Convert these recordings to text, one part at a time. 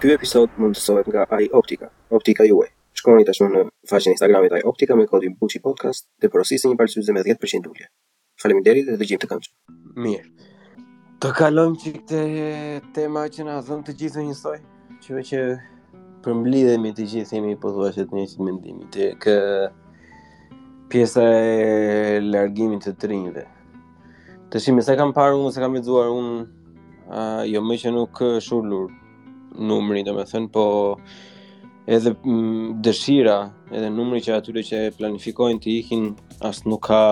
Ky episod mundësohet nga iOptica, optika juaj. Shkruani tashmë në faqen e Instagramit iOptica me kodin Buçi Podcast dhe porosisni një palë syze me dhjetë për qind ulje. Faleminderit dhe dëgjim të këndshëm. Mirë. Të kalojmë çik te tema që na dhemb të gjithë njësoj, që që përmblidhemi të gjithë jemi pothuajse të njëjtit mendim tek pjesa e largimit të të rinjve. Të shifrat, siç kam parë unë, siç kam lexuar unë, uh, jo më që nuk është ulur numri, domethënë, po edhe mm, dëshira, edhe numri i atyre që planifikojnë të ikin, as nuk ka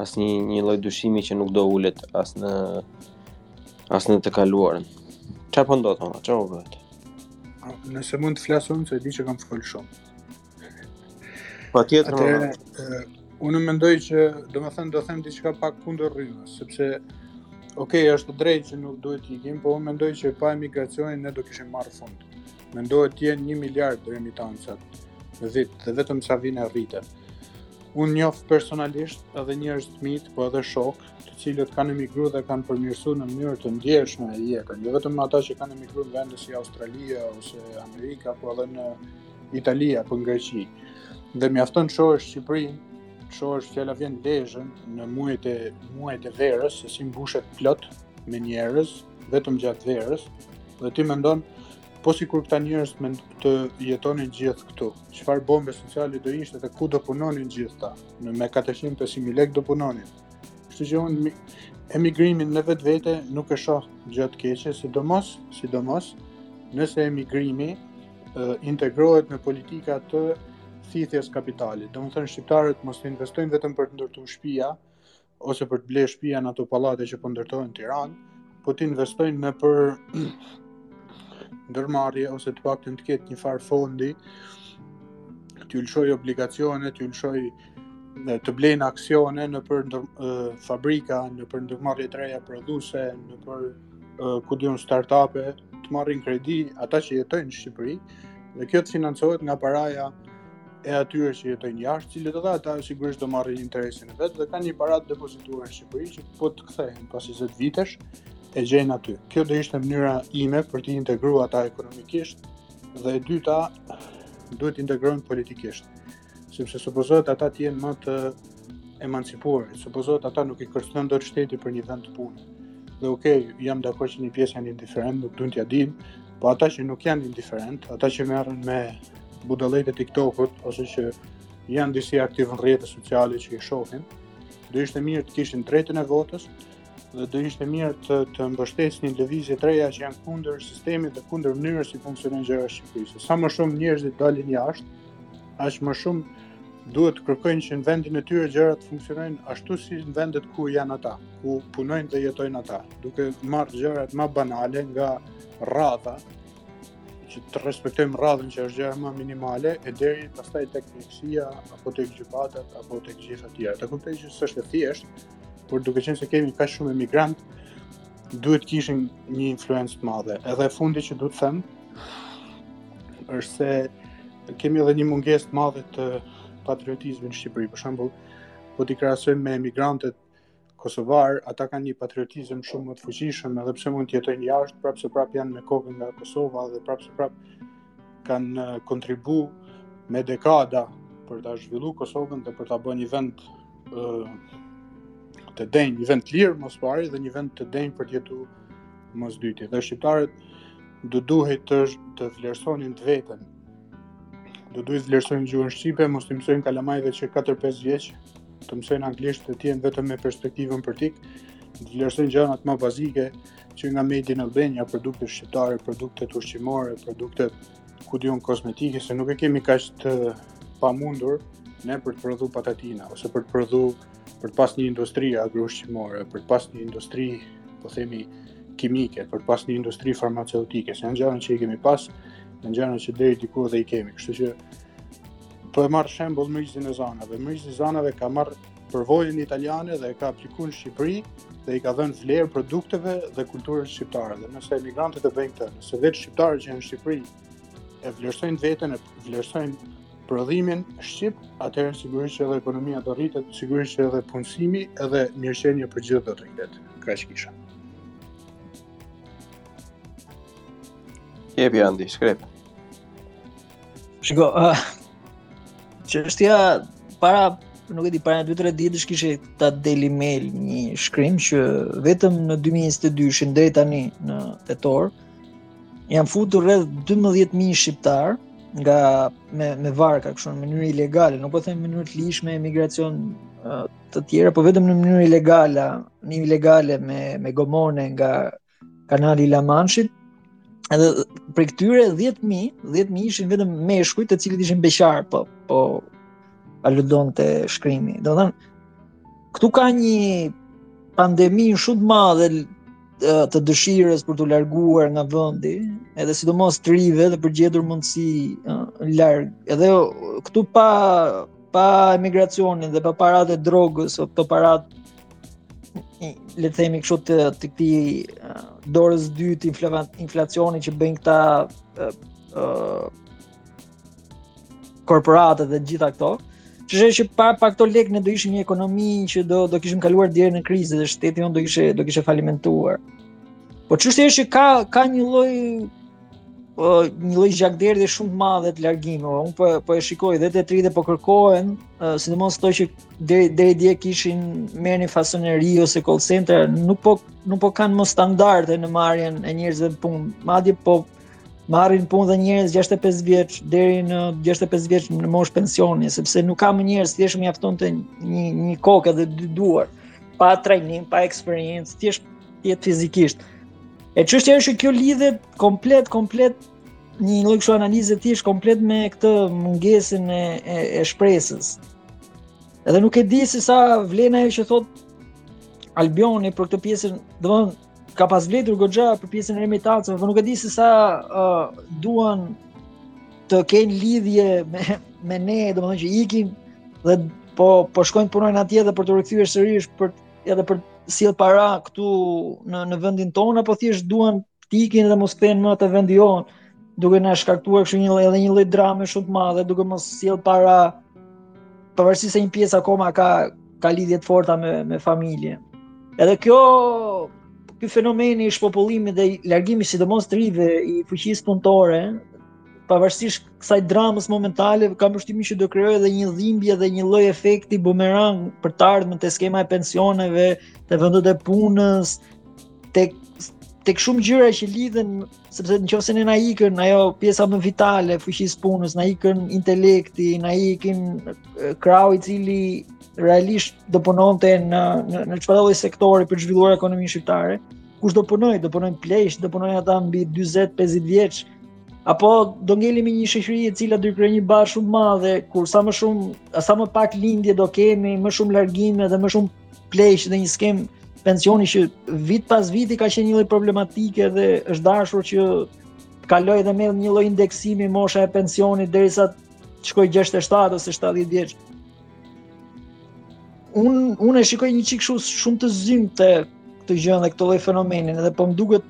asnjë, një lloj dyshimi që nuk do ulet as në as në të kaluarën. Ça po ndodh, ma, ça po bëhet? Nëse mund të flas unë, se e di që kam folë shumë. Patjetër, ma. Unë mendoj që, domethënë, do them diçka pak kundër rrymës, sepse, okej, okay, është e drejtë që nuk duhet të ikim, po unë mendoj që pa emigracionin ne do kishim marrë fund. Mendohet të jenë një miliard remitancat në vit, dhe vetëm sa vijnë e rriten. Unë njoh personalisht edhe njerëz të mi, po edhe shokë, të cilët kanë emigru dhe kanë përmirësu në mënyrë të ndjeshme jetën. Dhe jo vetëm ata që kanë emigru në vende si Australia, ose Amerika, po edhe në Itali apo në Greqi. Dhe mjafton të shohësh Shqipërinë, të shohësh fjala vjen Lezhën në muajt e muajt e verës, se si mbushet plot me njerëz vetëm gjatë verës, dhe ti mendon po sikur këta njerëz të jetonin gjithë këtu. Çfarë bombe sociale do ishte dhe ku do punonin gjithë ata? Me 400-500 lek do punonin. Kështu që unë emigrimin në vetvete nuk e shoh gjë të keqe, sidomos, sidomos, nëse emigrimi integrohet me politika të thithjes së kapitalit. Domethënë, shqiptarët mos të investojnë vetëm për të ndërtu shpia, ose për të ble shpia në ato pallate që po ndërtohen në Tiranë, po të investojnë nëpër ndërmarrje, ose të paktën të ketë një farë fondi, të lëshojë obligacione, të lëshojë të blejnë aksione nëpër ndër, fabrika, nëpër ndërmarrje të reja prodhuese, nëpër uh, ku di unë start-upe, të marrin kredi ata që jetojnë në Shqipëri, dhe kjo të financohet nga paraja e atyre që jetojnë jashtë, të cilët edhe ata sigurisht do marrin interesin e vet dhe kanë një para të depozituar në Shqipëri që po të kthehen pas 20 vitesh e gjejnë aty. Kjo do ishte mënyra ime për t'i integruar ata ekonomikisht dhe e dyta duhet të integrohen politikisht. sepse supozohet ata të jenë më të emancipuar, supozohet ata nuk i kërcënon dot shteti për një vend pune. Dhe ok, jam dakord që një pjesë janë indiferentë, nuk duan t'ia dinë, po ata që nuk janë indiferentë, ata që merren me budallëqet e TikTokut ose që janë disi aktivë në rrjete sociale që i shohin, do ishte mirë të kishin të drejtën e votës, dhe do ishte mirë të mbështesnin lëvizje të reja që janë kundër sistemit dhe kundër mënyrës si funksionon gjërat në Shqipëri. Sa më shumë njerëz të dalin jashtë, aq më shumë duhet të kërkojnë që në vendin e tyre gjërat të funksionojnë ashtu si në vendet ku janë ata, ku punojnë dhe jetojnë ata, duke marrë gjërat më banale nga rradha që të respektojmë rradhën që është gjëja më minimale e deri pastaj tek mjekësia apo tek gjykatat apo tek gjitha të tjerat. E kuptoj që s'është e thjeshtë, por duke qenë se kemi kaq shumë emigrantë, duhet të kishin një influencë të madhe. Edhe e fundit që duhet të them është se kemi edhe një mungesë të madhe të patriotizmit në Shqipëri. Për shembull, po t'i krahasojmë me emigrantët kosovarë, ata kanë një patriotizëm shumë më të fuqishëm, edhe pse mund të jetojnë jashtë, prapë se prapë janë me kokën nga Kosova dhe prapë se prapë kanë eh, kontribu me dekada për ta zhvilluar Kosovën dhe për ta bënë një vend të denjë, një vend të lirë më së pari dhe një vend të denjë për të jetu më së dyti. Dhe shqiptarët do duhej të vlerësonin të veten. Do duhej të vlerësonin gjuhën shqipe, mos t'i mësojnë kalamajve që 4-5 vjeç, të mësojnë anglisht të jenë vetëm me perspektivën për t'ik, të vlerësojnë gjërat më bazike që nga Made in Albania, produktet shqiptare, produktet ushqimore, produktet ku di unë kozmetike se nuk e kemi kaq të pamundur ne për të prodhuar patatina ose për të prodhuar për të pas një industri agroushqimore, për të pas një industri, po themi, kimike, për të pas një industri farmaceutike, se janë gjëra që i kemi pas, janë gjëra që deri diku dhe i kemi, kështu që po e marr shembull Mrizin e Zanave. Mrizi i Zanave ka marrë përvojën italiane dhe e ka aplikuar në Shqipëri dhe i ka dhënë vlerë produkteve dhe kulturës shqiptare. Dhe nëse emigrantët e bëjnë këtë, nëse vetë shqiptarët që janë në Shqipëri e vlerësojnë veten e vlerësojnë prodhimin shqip, atëherë sigurisht që edhe ekonomia do rritet, sigurisht që edhe punësimi edhe mirëqenia për të gjithë do të rritet. Kaq kisha. Jepi Andi, shkrep. Shiko, uh, çështja para nuk e di para 2-3 ditësh kishte te Daily Mail një shkrim që vetëm në 2022-shin deri tani në tetor janë futur rreth 12000 shqiptarë nga me me varka kështu në mënyrë ilegale, nuk po them në mënyrë të ligjshme emigracion të tjera, po vetëm në mënyrë ilegale, në ilegale me me gomone nga Kanali i La Manshit, edhe prej këtyre 10.000, 10.000 ishin vetëm meshkuj të cilët ishin beqarë, po, po aludonte shkrimi. Domethënë, këtu ka një pandemi shumë të madhe të dëshirës për t'u larguar nga vendi, edhe sidomos të rinjve dhe për të gjetur mundësi larg. Edhe këtu pa pa emigracionin dhe pa paratë e drogës, pa paratë le të themi kështu të të këtij dorës dytë inflacioni që bëjnë këta uh, korporatet dhe të gjitha këto, çështja është që pa pa këto lek ne do ishim një ekonomi që do do kishim kaluar deri në krizë dhe shteti ynë do kishte do kishte falimentuar. Po çështja është që ka ka një lloj uh, një lloj gjakderdhje shumë të madhe të largimit. Unë po po e shikoj dhe tre dhe po kërkohen, uh, sidomos ato që deri deri dje kishin merrni fasoneri ose call center, nuk po nuk po kanë më standarde në marrjen e njerëzve në punë. Madje po marrin punë dhe njerëz 65 vjeç deri në 65 vjeç në moshë pensioni, sepse nuk ka më njerëz, thjesht mjafton të ketë një një kokë dhe dy duar, pa trajnim, pa eksperiencë, thjesht të jetë fizikisht. E çështja është që kjo lidhet komplet komplet një lloj kështu analize thjesht komplet me këtë mungesën e e, e shpresës. Edhe nuk e di se sa vlen ajo që thot Albioni për këtë pjesën, domthonë ka pas vletur goxha për pjesën e remitancave, por nuk e di se sa uh, duan të kenë lidhje me me ne, domthonë që ikin dhe po po shkojnë punojnë atje dhe për t'u rikthyer sërish për edhe për sjell para këtu në në vendin tonë apo thjesht duan të ikin dhe mos kthehen më te vendi jonë, duke na shkaktuar kështu një edhe një lloj drame shumë të madhe, duke mos sjell para pavarësisht se një pjesë akoma ka ka lidhje të forta me me familjen. Edhe kjo ky fenomeni i shpopullimit dhe largimit sidomos të rinjve i fuqisë punëtore pavarësisht kësaj dramës momentale, kam përshtypjen që do krijojë edhe një dhimbje dhe një lloj efekti bumerang për të ardhmen te skema e pensioneve, te vendet e punës, tek tek shumë gjëra që lidhen sepse në qoftë se ne na ikën ajo pjesa më vitale e fuqisë punës, na ikën intelekti, na ikën krahu i cili realisht do punonte në në, në çfarëdo lloj sektori për të zhvilluar ekonominë shqiptare. kush do punoj, do punojnë pleqtë, do punojnë ata mbi 40-50 vjeç, apo do ngelim një shoqëri e cila do të krijojë një barrë shumë madhe, kur sa më shumë, sa më pak lindje do kemi, më shumë largime dhe më shumë pleq dhe një skem pensioni që vit pas viti ka qenë një lloj problematike dhe është dashur që të kaloj edhe me një lloj indeksimi mosha e pensionit derisa të shkoj 67 ose 70 vjeç. Unë un e shikoj një çikë shumë, shumë të zymtë këtë gjënë dhe këtë lloj fenomenin edhe po më duket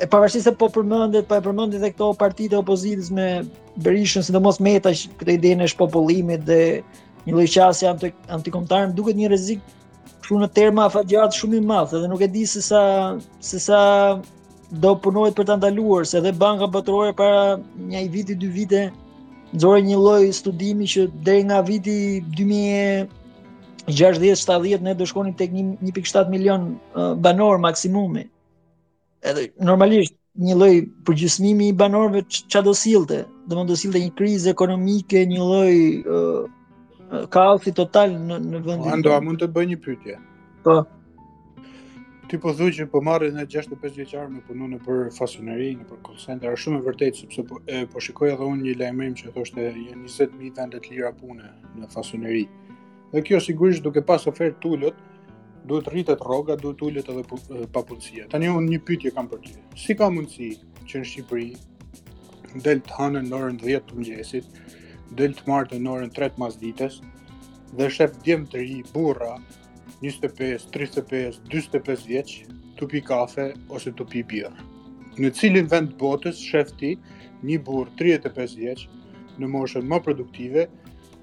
e pavarësisht se po përmendet, po e përmendin dhe këto partitë e opozitës me Berishën, sidomos Meta këtë idenë e shpopullimit dhe një lloj qasje anti antikombtare, më duket një rrezik Kështu në terma afatgjatë shumë i madh, edhe nuk e di se sa do punohet për ta ndaluar, se edhe banka botërore para një viti, dy vite nxori një lloj studimi që deri nga viti 2060-70 ne do shkonim tek 1.7 milion banorë maksimumi. Edhe normalisht një lloj përgjysmimi i banorëve ça do sillte, do mund të sillte një krizë ekonomike, një lloj uh, kaosi total në në vendin. Po, Ando, a mund të bëj një pyetje? Po. Ti po thua që po marrin 65 vjeçarë me punu nëpër fasoneri, nëpër call center, është shumë e vërtetë sepse po e, po shikoj edhe unë një lajmërim që thoshte janë 20000 vende të lira pune në fasoneri. Dhe kjo sigurisht duke pas ofertë të ulët, duhet të rritet rroga, duhet të ulet edhe papunësia. Tani unë një pyetje kam për ty. Si ka mundësi që në Shqipëri del të hanen në orën 10 të mëngjesit, del të marten në orën 3 të masdites dhe shef djem të rinj burra 25, 35, 45 vjeç tu pi kafe ose tu pi birrë. Në cilin vend të botës shef ti një burrë 35 vjeç në moshën ma produktive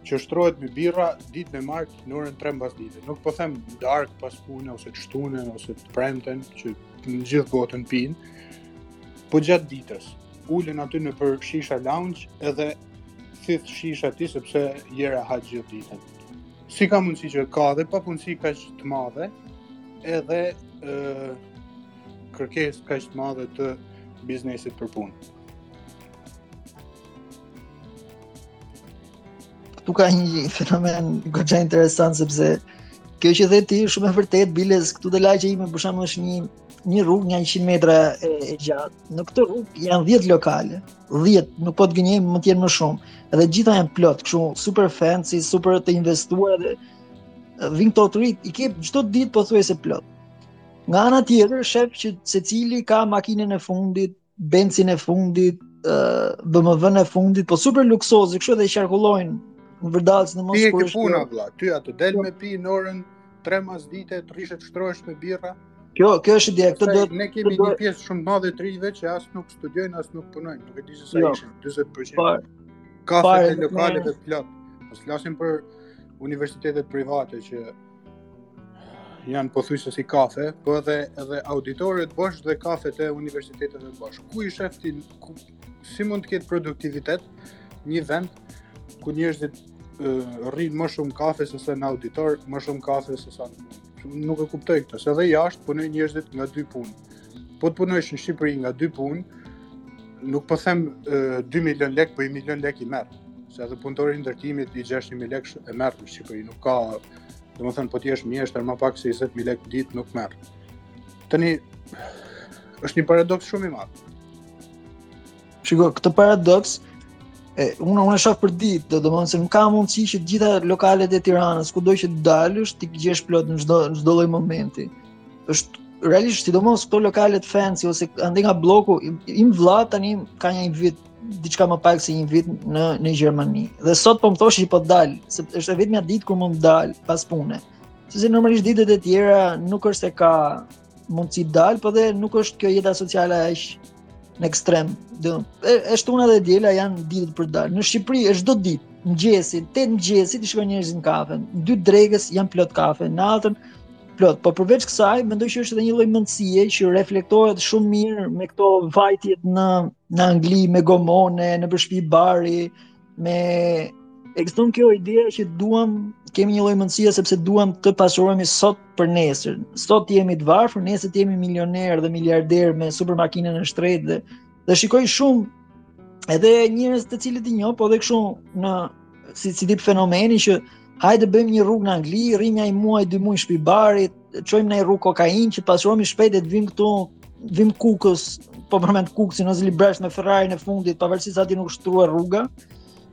që shtrohet me birra ditë e martë në orën 3 mbas dite. Nuk po them darkë pas pune ose të shtunën ose të premten që në gjithë botën pinë, po gjatë ditës. Ulen aty nëpër shisha lounge edhe thith shisha ti sepse i erdh, a gjithë ditën. Si ka mundësi që ka dhe papunësi kaq të madhe edhe e, kërkesë kaq të madhe të biznesit për punë. Këtu ka një fenomen goxha interesant sepse kjo që the ti shumë e vërtetë biles këtu te lagjja ime për shembull është një një rrugë nja 100 metra e, e gjatë. Në këtë rrugë janë 10 lokale. 10, nuk po të gënjej, mund të jenë më shumë. Edhe të gjitha janë plot, kështu super fancy, super të investuar dhe vijnë këta të rinjtë, i ke çdo ditë pothuajse plot. Nga ana tjetër, shef që secili ka makinën e fundit, Bencin e fundit, uh, BMW-n e fundit, po super luksoze, kështu edhe qarkullojnë vërdallë në mos kur është... punë, vlla, ty atë del me pi në orën 3 mas dite, të rrish të shtrohesh me birra. Kjo, kjo është ideja, këtë dhe... Ne kemi një pjesë shumë të madhe të rinjve që as nuk studiojnë, as nuk punojnë, nuk e di se sa jo. ishin, 20%. Par, Kafe bare, lokale dhe të plota, mos flasim për universitetet private që janë pothuajse si kafe, po edhe, edhe auditorët bosh dhe kafetë e universiteteve bosh. Ku i shef ti, ku, si mund të ketë produktivitet një vend ku njerëzit rrinë më shumë kafe sesa në auditor, më shumë kafe se sa nuk e kuptoj këtë, se dhe jashtë punojnë njerëzit nga dy punë. Po të punojsh në Shqipëri nga dy punë, nuk po them 2 milion lek, po 1 milion lek i merr. Se edhe punëtori i ndërtimit një mijë lek e merr në Shqipëri, nuk ka, domethënë po të jesh mjeshtër më pak se 20000 lek ditë nuk merr. Tani është një paradoks shumë i madh. Shiko, këtë paradoks e unë unë shoh për ditë, do të thotë se nuk ka mundësi që të gjitha lokalet e Tiranës, kudo që të dalësh, t'i gjesh plot në çdo çdo lloj momenti. Është realisht sidomos këto lokalet fancy ose andej nga Blloku im vlla tani ka një vit diçka më pak se një vit në në Gjermani. Dhe sot po më thoshte që po dal, se është e vetmja ditë kur mund të dal pas pune. Sepse normalisht ditët e tjera nuk është se ka mundësi të dal, po dhe nuk është kjo jeta sociale aq në ekstrem. Do e shtuna dhe e diela janë ditët për dal. Në Shqipëri është çdo ditë, mëngjesin, 8 mëngjesit i shkojnë njerëzit në kafe. Dy e drekës janë plot kafe, natën plot. Po përveç kësaj, mendoj që është edhe një lloj mendësie që reflektohet shumë mirë me këto vajtjet në në Angli me gomone, në për shpi bari, Me ekziston kjo ideja që duam kemi një lloj mendësie sepse duam të pasurohemi sot për nesër. Sot jemi të varfër, nesër të jemi milioner dhe miliarder me super makinën e shtrenjtë dhe dhe shikoj shumë edhe njerëz të cilët i njoh, po edhe kështu në si si tip fenomeni që Hajde bëjmë një rrugë në Angli, rrimë një muaj, dy muaj shpi bari, çojmë nanjë rrugë kokainë që pasurohemi shpejt e të vim këtu, vim Kukës, po përmend Kukësin ose Librazhd me Ferrarin e fundit, pavarësisht se aty nuk u shtrua rruga.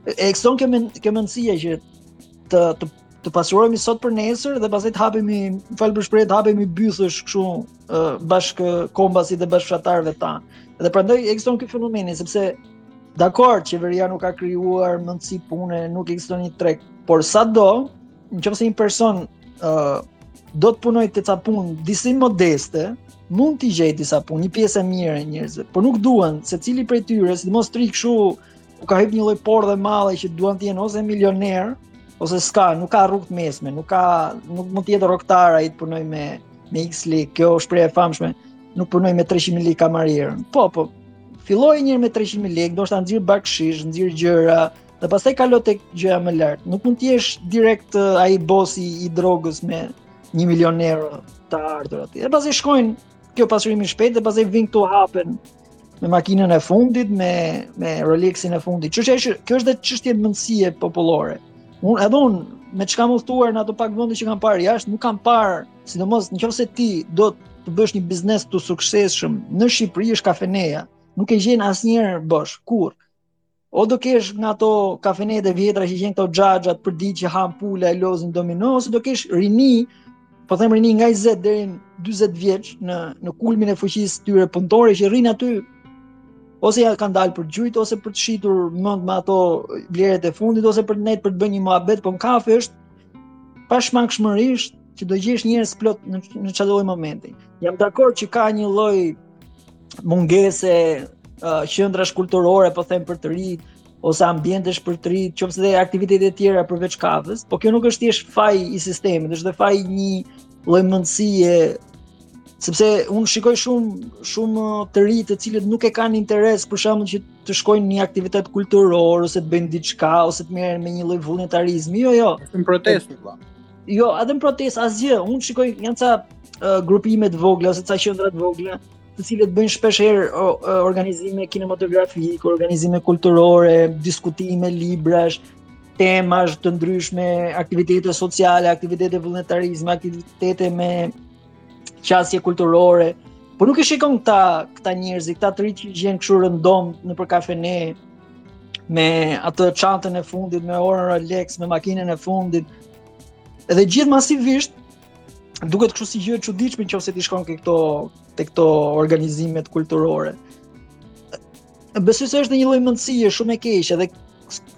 Ekziston kjo me me mendësia që të të të pasurohemi sot për nesër dhe pastaj të hapemi më fal për shprehjen të hapemi bythësh kështu bashkëkombasve dhe bashkëfshatarëve tanë. Dhe prandaj ekziston ky fenomeni sepse dakord qeveria nuk ka krijuar mundësi pune, nuk ekziston një treg, por sado nëse një person ë uh, do të punojë të ca punë disi modeste, mund t'i gjej disa punë, një pjesë e mirë e njerëzve, por nuk duan secili prej tyre, sidomos të rinjtë kështu u ka hyp një lloj pordhe e madhe që duan të jenë ose milioner, ose s'ka, nuk ka rrugë të mesme, nuk ka nuk mund të jetë rrogtar ai të punojë me me X lek, kjo është shprehje e famshme, nuk punoj me 300.000 lekë kamarier. Po, po. Filloje një herë me 300.000 lekë, do të nxirr bakshish, nxirr gjëra, dhe pastaj kalo tek gjëja më lart. Nuk mund të jesh direkt uh, ai bosi i drogës me 1 milion euro të ardhur aty. Dhe pastaj shkojnë kjo pasurimi i shpejtë dhe pastaj vin këtu hapen me makinën e fundit, me me Rolexin e fundit. Çështja është kjo është dhe çështje mendësie popullore. Unë edhe unë me çka kam udhëtuar në ato pak vende që kam parë jashtë, nuk kam parë, sidomos nëse ti do të bësh një biznes të suksesshëm në Shqipëri është kafeneja. Nuk e gjen asnjëherë bosh, kurr. O do kesh nga ato kafenet e vjetra që gjen këto xhaxhat përditë që han pula e lozin domino, ose do kesh rini, po them rini nga 20 deri në 40 vjeç në në kulmin e fuqisë së tyre punëtore që rrin aty ose ja kanë dalë për gjujt ose për të shitur mend me ato veturat e fundit ose për qejf për të bërë një muhabet, po në kafe është pashmangshmërisht që do gjesh njerëz plot në në çdo lloj momenti. Jam dakord që ka një lloj mungese uh, qendrash kulturore, po them për të rinj, ose ambientesh për të rinj, qoftë dhe aktivitete të tjera përveç kafes, po kjo nuk është thjesht faj i sistemit, është dhe faj i një lloj mendësie sepse unë shikoj shumë shumë të rinj të cilët nuk e kanë interes për shkakun që të shkojnë në një aktivitet kulturor ose të bëjnë diçka ose të merren me një lloj vullnetarizmi. Jo, jo. Në protestë vëlla. Jo, edhe në protestë asgjë. Unë shikoj janë ca uh, grupime të vogla ose ca qendra të vogla të cilat bëjnë shpeshherë organizime kinematografike, organizime kulturore, diskutime librash, temash të ndryshme, aktivitete sociale, aktivitete vullnetarizmi, aktivitete me qasje kulturore. Por nuk e shikon këta këta njerëz, këta të rinj që gjen kështu rëndom nëpër kafene me atë çantën e fundit, me orën Rolex, me makinën e fundit. Edhe gjithë masivisht duket kështu si gjë e çuditshme nëse ti shkon ke këto te këto organizimet kulturore. Besoj se është një lloj mendësie shumë e keqe dhe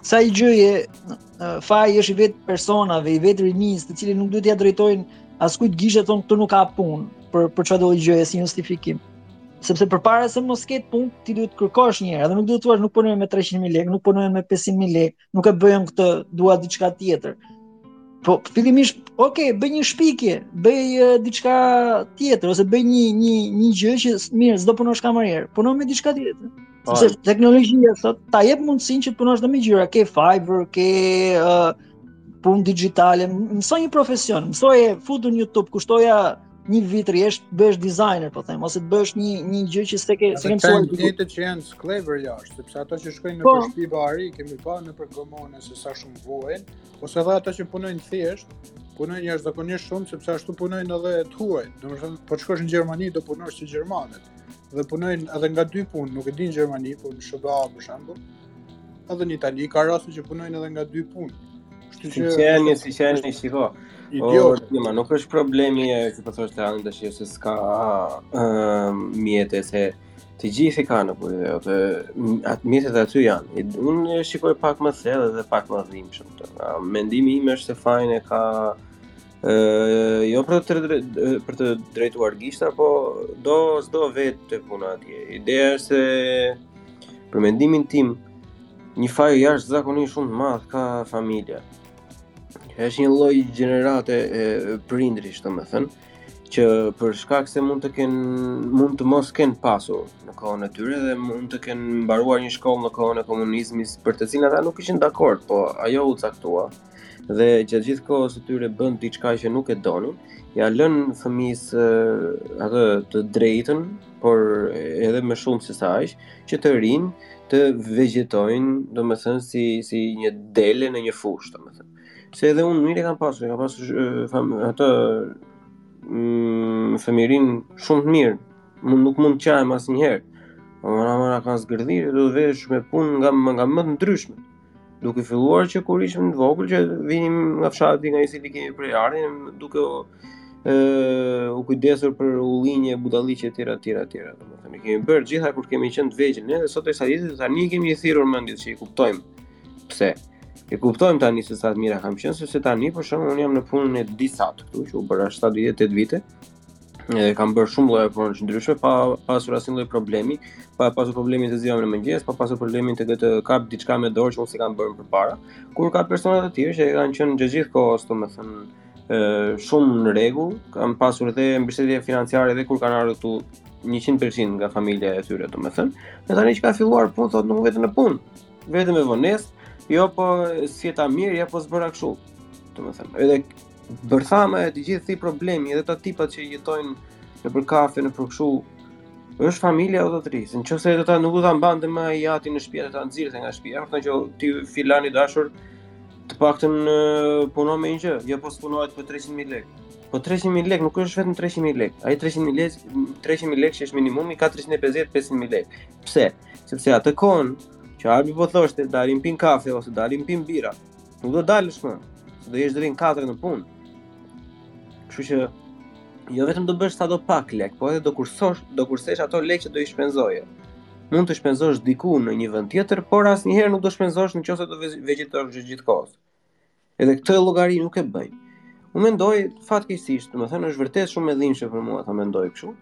se gjithë faji është i vetë personave, i vetë rinisë, të cilët nuk duhet t'ia drejtojnë askujt gishtin, të thonë këtu nuk ka punë për për çfarëdo gjëje si justifikim. Sepse përpara se mos ketë punë, ti duhet të kërkosh një herë, edhe nuk duhet të thua nuk punoj me 300.000 lekë, nuk punoj me 500.000 lekë, nuk e bëj këtë, dua diçka tjetër. Po fillimisht, ok, bëj një shpikje, bëj uh, diçka tjetër ose bëj një një një gjë që mirë, s'do punosh kamerier, puno me diçka tjetër. Po. Sepse teknologjia sot ta jep mundësinë që të punosh me gjëra, ke Fiverr, ke uh, punë dixhitale, mëso një profesion, mësoje, futu në YouTube, kushtoja një vit rresht të bëhesh designer, po them, ose të bësh një një gjë që s'e ke s'e ke mësuar. Ata të njëjtët që janë skllevër jashtë, sepse ata që shkojnë në shtëpi bari, i kemi pa nëpër gomone se sa shumë vuajnë, ose edhe ata që punojnë thjesht, punojnë jashtëzakonisht shumë sepse ashtu punojnë edhe të huajt. Domethënë, po të shkosh në Gjermani do punosh si gjermanët. Dhe punojnë edhe nga dy punë, nuk e di në Gjermani, po në SHBA për shembull. Edhe në Itali ka raste që punojnë edhe nga dy punë. Kështu që si janë, si janë në shiko. Jo, ti më nuk është problemi e që po thoshte anë tash se s'ka ëm mjete se të gjithë i kanë apo jo, të atë mjetet aty janë. Unë shikoj pak më thellë dhe pak më dhimbshëm. Mendimi im është se fajin e ka jo për të për të drejtuar gishta, po do s'do vetë te puna atje. Ideja është se për mendimin tim një faj jashtëzakonisht shumë të madh ka familja. Është një lloj gjenerate prindërish, domethënë, që për shkak se mund të kenë mund të mos kenë pasur në kohën e tyre dhe mund të kenë mbaruar një shkollë në kohën e komunizmit për të cilën ata nuk ishin dakord, po ajo u caktua. dhe gjatë gjithë kohës së tyre bënë diçka që nuk e donin, ia lënë fëmijës atë të drejtën, por edhe më shumë se sa aq, që të rrinë të vegjetojnë, domethënë, si, si një dele në një fushë, domethënë. Se edhe unë mirë e kam pasur, e kam pasur fam, atë mm, fëmijërinë shumë të mirë, mund, nuk mund të qahem asnjëherë, po më ramara kanë zgërdhirë, do të thosha me punë nga, nga më të ndryshme. duke filluar që kur isha i vogël që vinim nga fshati nga i cili kemi prejardhjen duke u u kujdesur për ullinje, budalliqe etj etj etj. Domethënë kemi bërë të gjitha kur kemi qenë të vegjël ne dhe sot e kësaj dite tani i kemi thirrur mendjes që i kuptojmë. Pse? E kuptojmë tani se sa të mira kanë qenë, sepse tani për shembull unë jam në punën e disatë këtu, që u bëra 7-8 vite, e kam bërë shumë lloje punësh të ndryshme pa pasur asnjë lloj problemi, pa pasur problemin të zgjohem në mëngjes, pa pasur problemin të të kap diçka me dorë që unë s'e kam bërë përpara. Kur ka persona të tjerë që kanë qenë gjatë gjithë kohës, domethënë, ë shumë në rregull, kanë pasur edhe mbështetje financiare edhe kur kanë ardhur këtu 100% nga familja e tyre, domethënë. Dhe tani që kanë filluar punë, thotë nuk vete në punë, vete me vonesë, jo po si ta mirë, ja po s'bëra kështu. Domethënë, edhe Bërthama e të gjithë këtij problemi edhe ata tipat që jetojnë nëpër kafe, nëpër kështu, është familja që të rrit, në qoftë se edhe ata nuk do ta mbante më i ati në shtëpi dhe ta nxirrte nga shtëpia, e për t'i thënë që ti filan i dashur të paktën puno me një gjë, jo po s'punohet për 300.000 lekë. Po 300.000 lekë nuk është vetëm 300.000 lekë, ai 300.000 lekë, 300.000 lekë që është minimumi 450-500.000 lekë. Pse? Sepse atë kohën që Arbi po thoshte, dalim pimë kafe ose dalim pimë birra, Nuk do dalësh më, se do jesh deri në 4 në punë. Kështu që jo vetëm do bësh sa do pak lek, po edhe do kursosh, do kursesh ato lek që do i shpenzoje. Mund të shpenzosh diku në një vend tjetër, por asnjëherë nuk do shpenzosh në qoftë se do vegjetosh gjithë kohës. Edhe këtë llogari nuk e bëjnë. Unë mendoj fatkeqësisht, domethënë është vërtet shumë e dhimbshme për mua ta mendoj kështu,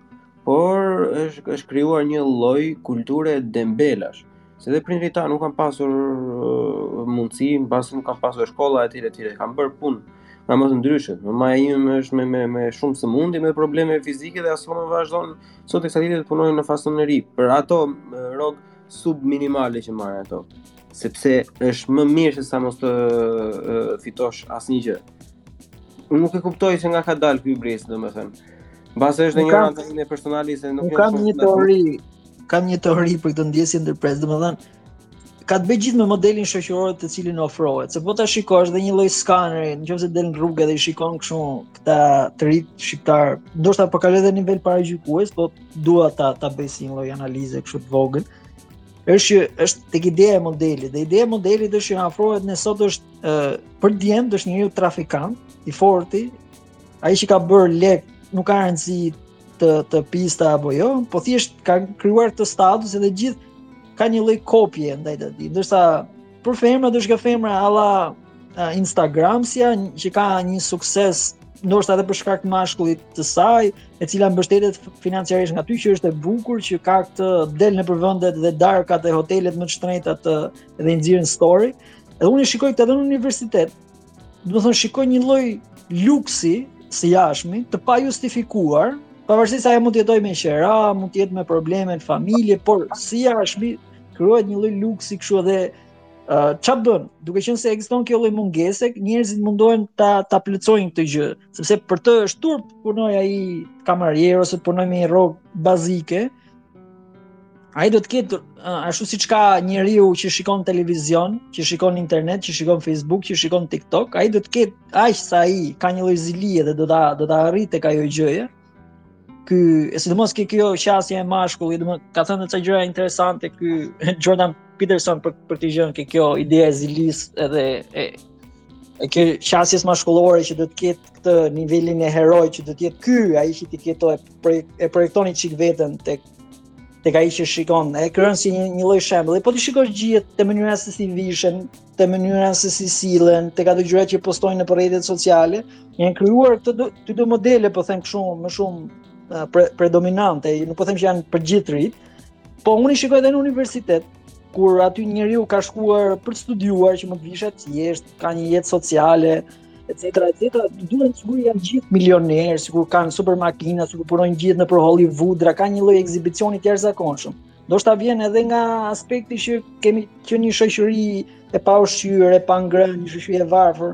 por është është krijuar një lloj kulture dembelash. Se dhe prindërit tanë nuk kanë pasur uh, mundësi, mbase nuk kanë pasur shkolla etj etj, kanë bërë punë nga më të ndryshmet. Mamaja ime më është me me me shumë sëmundje, me probleme fizike dhe akoma vazhdon sot e kësaj dite të punojë në fasoneri, për ato rroga subminimale që marrin ato. sepse është më mirë se sa mos të fitosh asnjë gjë. Unë nuk e kuptoj se nga ka dalë ky brez, domethënë. Mbase është një rënie në personalitet se nuk kam një teori. Kam një teori për këtë ndjesë ndërpres, domethënë ka të bëjë gjithë me modelin shoqëror të cilin u ofrohet. Se po ta shikosh dhe një lloj skaneri, nëse del në rrugë dhe i shikon kështu këta të rinjtë shqiptarë, ndoshta po kalon edhe nivel paragjykues, po dua ta ta bëj si një lloj analize kështu të vogël. është që është tek ideja e modelit dhe ideja e modelit është që na ofrohet ne sot është e, për djemtë është njeriu trafikant i forti ai që ka bërë lekë nuk ka rëndësi të të pista apo jo, po thjesht ka krijuar këtë status edhe gjithë ka një lloj kopje ndaj të tij. Ndërsa Për femra ndoshta femra alla uh, Instagramsja që ka një sukses ndoshta edhe për shkak të mashkullit të saj, e cila mbështetet financiarisht nga aty që është e bukur që ka këtë del nëpër vendet dhe darkat e hotelet më të shtrenjtat dhe i nxjerrin story. Edhe unë i shikoj këto edhe në universitet. Domethënë shikoj një lloj luksi së jashtmi të pajustifikuar, pavarësisht se ajo mund të jetojë me qera, mund të jetë me probleme në familje, por së jashtmi krijohet një lloj luksi kështu edhe ça uh, bën, duke qenë se ekziston kjo lloj mungese, njerëzit mundohen ta ta plotësojnë këtë gjë, sepse për të është turp të punojë ai kamarier ose të punojë me një rrogë bazike, Ai do të ketë ashtu siç ka njeriu që shikon televizion, që shikon internet, që shikon Facebook, që shikon TikTok, ai do të ketë aq sa ai ka një lloj zilie dhe do ta do ta arrijë tek ajo gjëja. Ky, e sidomos ke kjo qasje e mashkullit, domethënë ka thënë ca gjëra interesante ky Jordan Peterson për për këtë gjënë ke kjo ideja e zilisë edhe e e kjo qasjes mashkullore që do të ketë këtë nivelin e heroit që do të jetë ky ai që t'i ketë e projekton një çik veten tek tek ai që shikon, e krijon si një një lloj shembulli. Po t'i shikosh gjithë te mënyra se si vishen, te mënyra se si sillen, tek ato gjëra që postojnë në rrjetet sociale, janë krijuar këto dy dy modele, po them kështu, më shumë pre, predominante, nuk po them që janë për gjithë të rinjtë. Po unë i shikoj edhe në universitet, kur aty njeriu ka shkuar për të studiuar që mund të vishet thjesht, ka një jetë sociale, etj etj duken sikur janë gjithë milionerë sikur kanë super makina sikur punojnë gjithë nëpër Hollywood pra kanë një lloj ekzibicioni të jashtëzakonshëm ndoshta vjen edhe nga aspekti që kemi qenë një shoqëri e paushqyer e pangrënë një shoqëri e varfër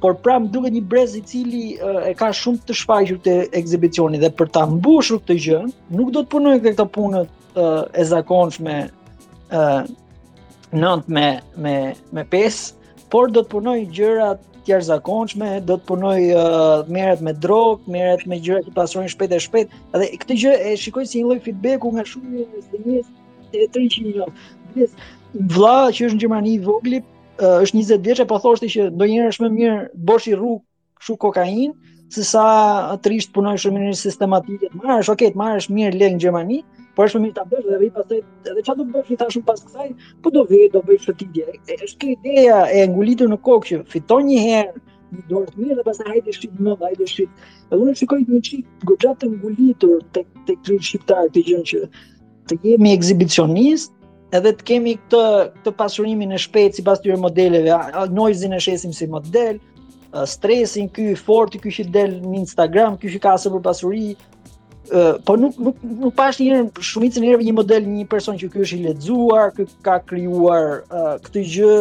por pra më duket një brez i cili e ka shumë të shfaqur këtë ekzibicionin dhe për ta mbushur këtë gjë nuk do të punojë këto punët e zakonshme ë nëntë me me me pesë por do të punoj gjëra të jashtëzakonshme, do të punoj uh, merret me drogë, merret me gjëra që pasurojnë shpejt e shpejt. Dhe këtë gjë e shikoj si një lloj feedbacku nga shumë njerëz të njerëz të 300 milionë. Vlla që është në Gjermani i vogël, uh, është 20 vjeç e po thoshte që ndonjëherë është më mirë bosh i rrugë kështu kokainë, sesa të rrish të punosh shumë në një sistematike, të marrësh, okej, të marrësh mirë lek në Gjermani, por është më mirë ta bësh dhe vetë pastaj, edhe çfarë do bësh i thashë unë pas kësaj, po do vejë, do bëjë shëtitje. E, është kjo ideja e ngulitur në kokë që fiton një herë, një dorë të mirë dhe pastaj hajde shit më, hajde shit. Dhe unë shikoj një çik goxha të ngulitur te, tek rinia shqiptare këtë gjënë që Të jemi ekzibicionist, edhe të kemi këtë këtë pasurimin e shpejtë sipas këtyre modeleve, Noizyn e shesim si model, Stresin, ky i forti, ky që del në Instagram, ky që ka super pasuri, po nuk nuk nuk pash një shumicën e herëve një model një person që ky është i lexuar, ky ka krijuar këtë gjë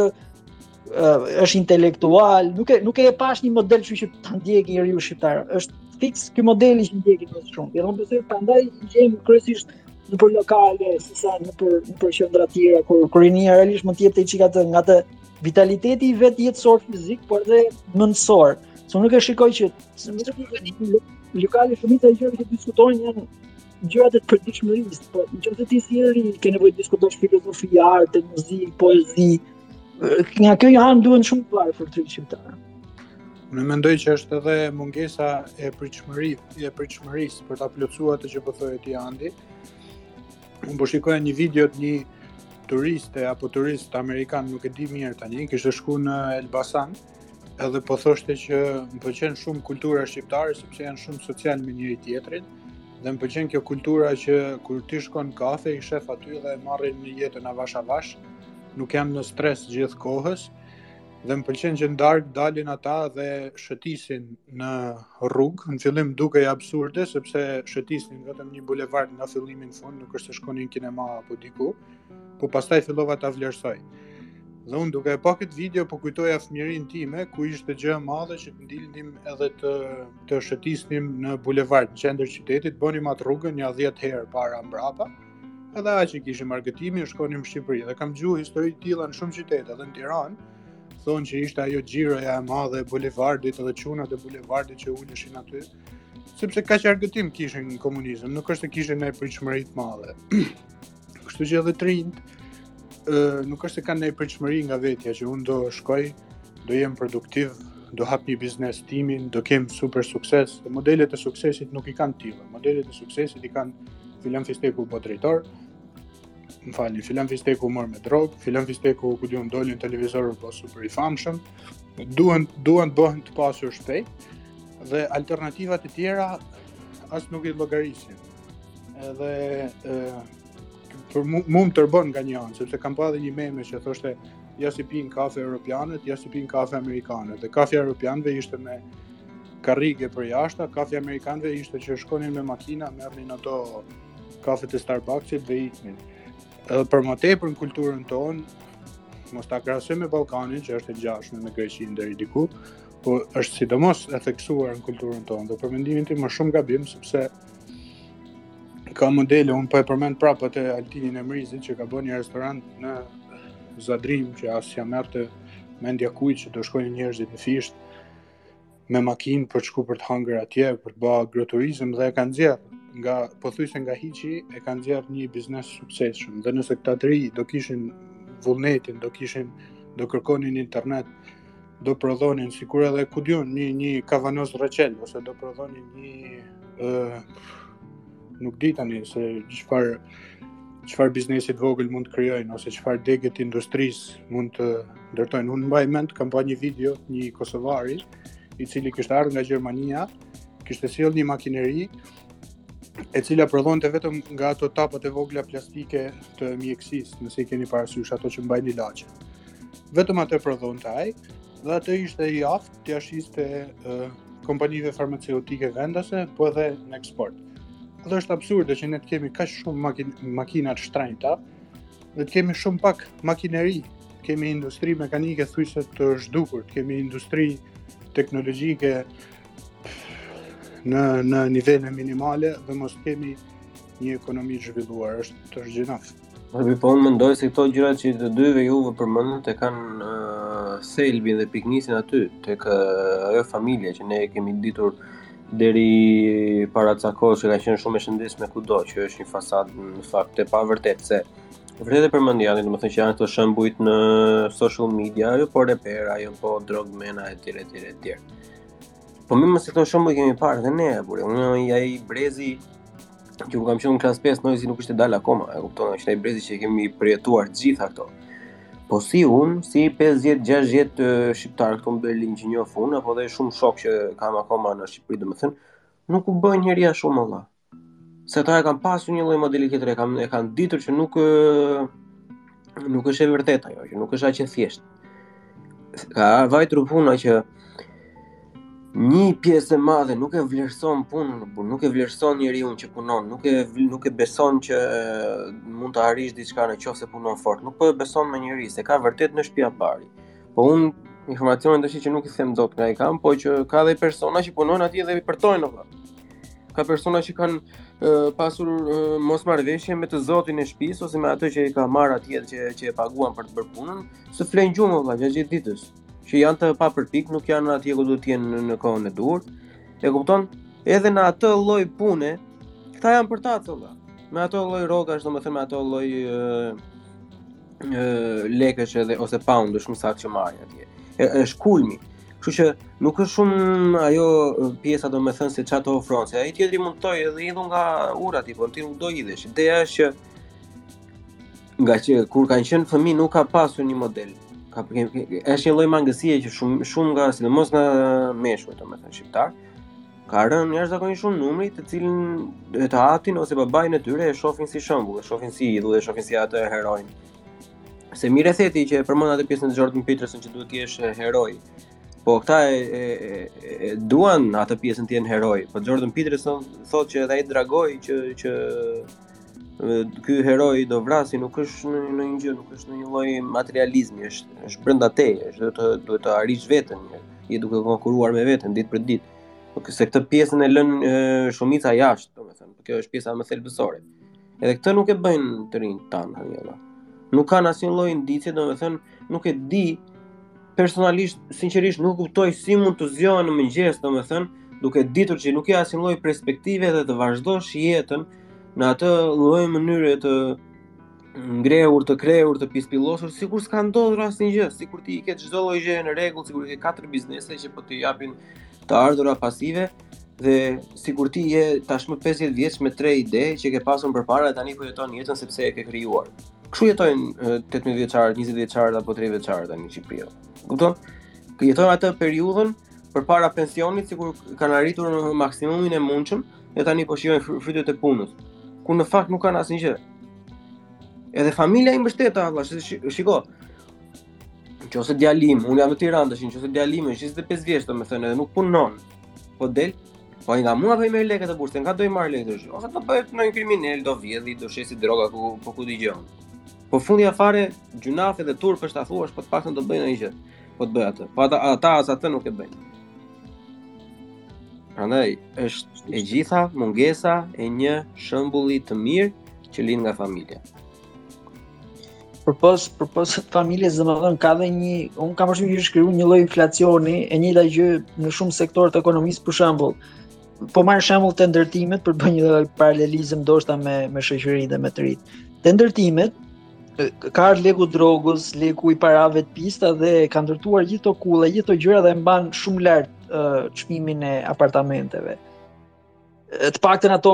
është intelektual, nuk e nuk e pash një model që që ta ndjek një i ri shqiptar. Është fiks ky modeli që ndjekin më shumë. Dhe unë besoj prandaj i gjejmë kryesisht nëpër lokale, sesa nëpër nëpër qendra të tjera ku rinia realisht mund të jepte diçka nga vitaliteti i vet jetësor fizik, por edhe mendësor. Se unë nuk e shikoj që në lokale shumica e gjërave që diskutojnë janë gjërat e përditshmërisë, po nëse ti si njeri ke nevojë të diskutosh filozofi, art, muzikë, poezi, nga kjo anë duken shumë të varfër shqiptarët. Unë mendoj që është edhe mungesa e pritshmërisë, e pritshmërisë për ta plotësuar atë që po thoje ti Andi. Unë po shikoja një video të një turiste apo turist amerikan, nuk e di mirë tani, kishte shku në Elbasan, Edhe po thoshte që më pëlqen shumë kultura shqiptare sepse janë shumë social me njëri tjetrin dhe më pëlqen kjo kultura që kur ti shkon në kafe i shef aty dhe marrin në jetën avash avash, nuk janë në stres gjithë kohës dhe më pëlqen që në darkë dalin ata dhe shëtisin në rrugë. Në fillim dukej absurde sepse shëtisin vetëm një bulevard nga fillimi në fund, nuk është se shkonin në kinema apo diku. Ëh, Po pastaj fillova ta vlerësoj. Dhe unë duke e pa këtë video, po kujtoja fëmirinë time, ku ishte gjë e madhe që të dilnim edhe të, të shëtisnim në bulevard, në qendër të qytetit, bënim atë rrugën nja dhjetë herë para mbrapa, edhe aq kishim argëtim, shkonim në shtëpi, dhe kam dëgju histori të tilla në shumë qytete, edhe në Tiranë, thonë që ishte ajo xhiroja e madhe e bulevardit edhe çunat e bulevardit që uleshin aty, sepse kaq argëtim kishin në komunizm, nuk është se kishin ndonjë pritshmëri të madhe. Kështu që edhe të rinjt, nuk është se kanë ndonjë pritshmëri nga vetja që unë do shkoj, do jem produktiv, do hap një biznes timin, do kem super sukses. Modelet e suksesit nuk i kanë të tilla. Modelet e suksesit i kanë filan fisteku u bë drejtor, më falni, filan fisteku u mor me drogë, filan fisteku ku di unë doli në televizor u bë super i famshëm. Duan duan të bëhen të pasur shpejt dhe alternativat e tjera as nuk i llogarisin. Edhe ë për mua më tërbon nga një anë, sepse kam pa dhe një meme që thoshte ja si pinë kafe europianët, ja si pinë kafe amerikanët. Dhe kafja e europianëve ishte me karrige përjashta, kafja e amerikanëve ishte që shkonin me makina, merrnin ato kafet e Starbucksit dhe iknin. Edhe për më tepër në kulturën tonë, mos ta krahasoj me Ballkanin, që është e ngjashme me Greqinë deri diku, po është sidomos e theksuar në kulturën tonë. Dhe për mendimin tim është shumë gabim sepse Ka modele, unë po e përmend prapë atë Altinin e Mrizit që ka bërë një restorant në Zadrim që as ia merrte mendja kujt që do shkonin njerëzit në Fishtë me makinë për të shku për të hangër atje, për të bërë agroturizëm dhe e ka nxjerrë nga pothuajse nga hiçi e ka nxjerrë një biznes të suksesshëm. Dhe nëse këta të rinj do kishin vullnetin, do kishin do kërkonin në internet, do prodhonin sikur edhe ku di unë një një kavanoz reçel ose do prodhonin një ë uh, nuk di tani se çfarë çfarë biznesi të vogël mund të krijojnë ose çfarë degë të industrisë mund të ndërtojnë. Unë mbaj mend kam pa një video të një kosovari i cili kishte ardhur nga Gjermania, kishte sjellë një makineri e cila prodhonte vetëm nga ato tapat e vogla plastike të mjekësisë, nëse i keni parasysh ato që mbajnë ilaçe. Vetëm atë prodhonte ai dhe atë ishte i aftë t'ia shiste uh, kompanive farmaceutike vendase, po edhe në eksport. Dhe është absurde që ne të kemi kaq shumë makin makina të shtrenjta dhe të kemi shumë pak makineri, të kemi industri mekanike thuajse të zhdukur, të kemi industri teknologjike në në nivele minimale dhe mos kemi një ekonomi të zhvilluar, është tepër gjynah. Po unë mendoj se këto gjëra që të dy ju i përmendët e kanë uh, thelbin dhe pikënisjen aty, tek uh, ajo familje që ne e kemi ditur deri para ca kohës që ka qenë shumë e shëndetshme kudo, që është një fasadë në fakt e pavërtetë se vërtet e përmend janë, domethënë që janë këto shembujt në social media, apo reperë, apo drogmena etj etj etj. Po më mëse këto shumë i kemi parë dhe ne, por unë jam ai ai brezi që kur kam qenë në klasë 5, Noizy nuk kishte dalë akoma, e kupton, është ai brezi që i kemi përjetuar të gjitha këto. Po si unë, si 50-60 shqiptarë këtu në Berlin që njoh unë apo dhe shumë shokë që kam akoma në Shqipëri, domethënë, nuk u bë njeri ashtu vallai. se ata e kanë pasur një lloj modeli tjetër, e kanë e kanë ditur që nuk nuk është e vërtetë ajo, që nuk është aq e thjeshtë. Ka vajtur puna që një pjesë e madhe nuk e vlerëson punën, nuk e vlerëson njeriun që punon, nuk e nuk e beson që mund të arrish diçka në qoftë se punon fort, nuk po e beson më njeri, se s'ka vërtet në Shqipëri. Po unë kam informacione tashi që nuk i them dot nga i kam, po që ka dhe persona që punojnë atje dhe i përtojnë apo. Ka persona që kanë uh, pasur uh, mosmarrëveshje me të zotin e shtëpisë ose me atë që i ka marrë atje që që e paguan për të bërë punën, se flenë gjumë vëlla gjatë gjithë ditës. Që janë të papërpiktë, nuk janë atje ku duhet të jenë në, në kohën e duhur. E kupton? Edhe në atë lloj pune, këta janë përtacë vëlla. Me ato lloj rrogash, domethënë me ato lloj uh, lekësh edhe ose paundësh më saktë që marrin atje. Është kulmi. Kështu që nuk është shumë ajo pjesa domethënë se çfarë të ofron, se ai tjetri mund të thojë edhe hidhu nga ura ti, por ti nuk do hidhesh. Ideja është që nga që kur kanë qenë fëmijë nuk ka pasur një model. Ka është një lloj mangësie që shumë shumë nga sidomos nga meshkujt, domethënë shqiptarë. Ka rënë jashtëzakonisht shumë numri, të cilët e të atin ose babain e tyre e shohin si shembull, e shohin si idhull, e shohin si atë heroin. Se mirë e the ti që e përmende atë pjesën e Jordan Peterson që duhet të jesh heroi. Po këta e, e, e, e duan atë pjesën të jenë heroi. Po Jordan Peterson thotë që edhe ai dragoi që që Ky heroi do vrasi, nuk është në në një gjë, nuk është në një lloj materializmi, është është brenda teje, është të duhet të arrish veten, je duke konkuruar me veten ditë për ditë. Po se këtë pjesën e lënë shumica jashtë, domethënë, por kjo është pjesa më thelbësore. Edhe këtë nuk e bëjnë të rinjtë tanë, Nuk kanë asnjë lloj indicieje, domethënë, nuk e di personalisht sinqerisht nuk kuptoj si mund të zgjohen në mëngjes, domethënë, duke ditur që nuk ka asnjë lloj perspektive dhe të vazhdosh jetën në atë lloj mënyre të ngrehur, të krehur, të pispillosur, sikur s'ka ndodhur asnjë gjë, sikur ti i ke çdo lloj gjëje në rregull, sikur ke katër biznese që po të japin të ardhura pasive dhe sikur ti je tashmë 50 vjeç me tre ide që ke pasur përpara e tani po jeton jetën sepse e ke krijuar. Kështu jetojnë 18 vjeçarët, 20 vjeçarët apo 30 vjeçarët tani në Shqipëri. Kupton? Jetojnë atë periudhën përpara pensionit sikur kanë arritur maksimumin e mundshëm dhe tani po shijojnë frytet e punës. Kur në fakt nuk kanë asnjë gjë. Edhe familja i mbështet vëlla, shiko. Nëse djali im, unë jam në Tiranë, nëse djali im është 25 vjeç, domethënë edhe nuk punon, Po del Po nga mua po i merr lekët burrë, nga do i marr lekët e burse? Ose do bëhet një kriminal, do vjedhi, do shesi droga ku po ku dëgjon. Po fundja fare gjynah dhe turp është ta thuash, po të paktën do bëjnë ndonjë gjë. Po të bëj atë. Po ata ata as atë nuk e bëjnë. Prandaj është e gjitha mungesa e një shembulli të mirë që lind nga familja. përpos përpos familjes domethënë ka dhe një un kam përshtypjen që është krijuar një lloj inflacioni e njëjta gjë në shumë sektorë të ekonomisë për shembull po marr shembull te ndërtimet për të bërë një paralelizëm ndoshta me me shoqërinë dhe me të rinjtë. Te ndërtimet ka ardhur leku i drogës, leku i parave të pista dhe ka ndërtuar gjithë këto kulla, gjithë këto gjëra dhe mban shumë lart çmimin e apartamenteve. të paktën ato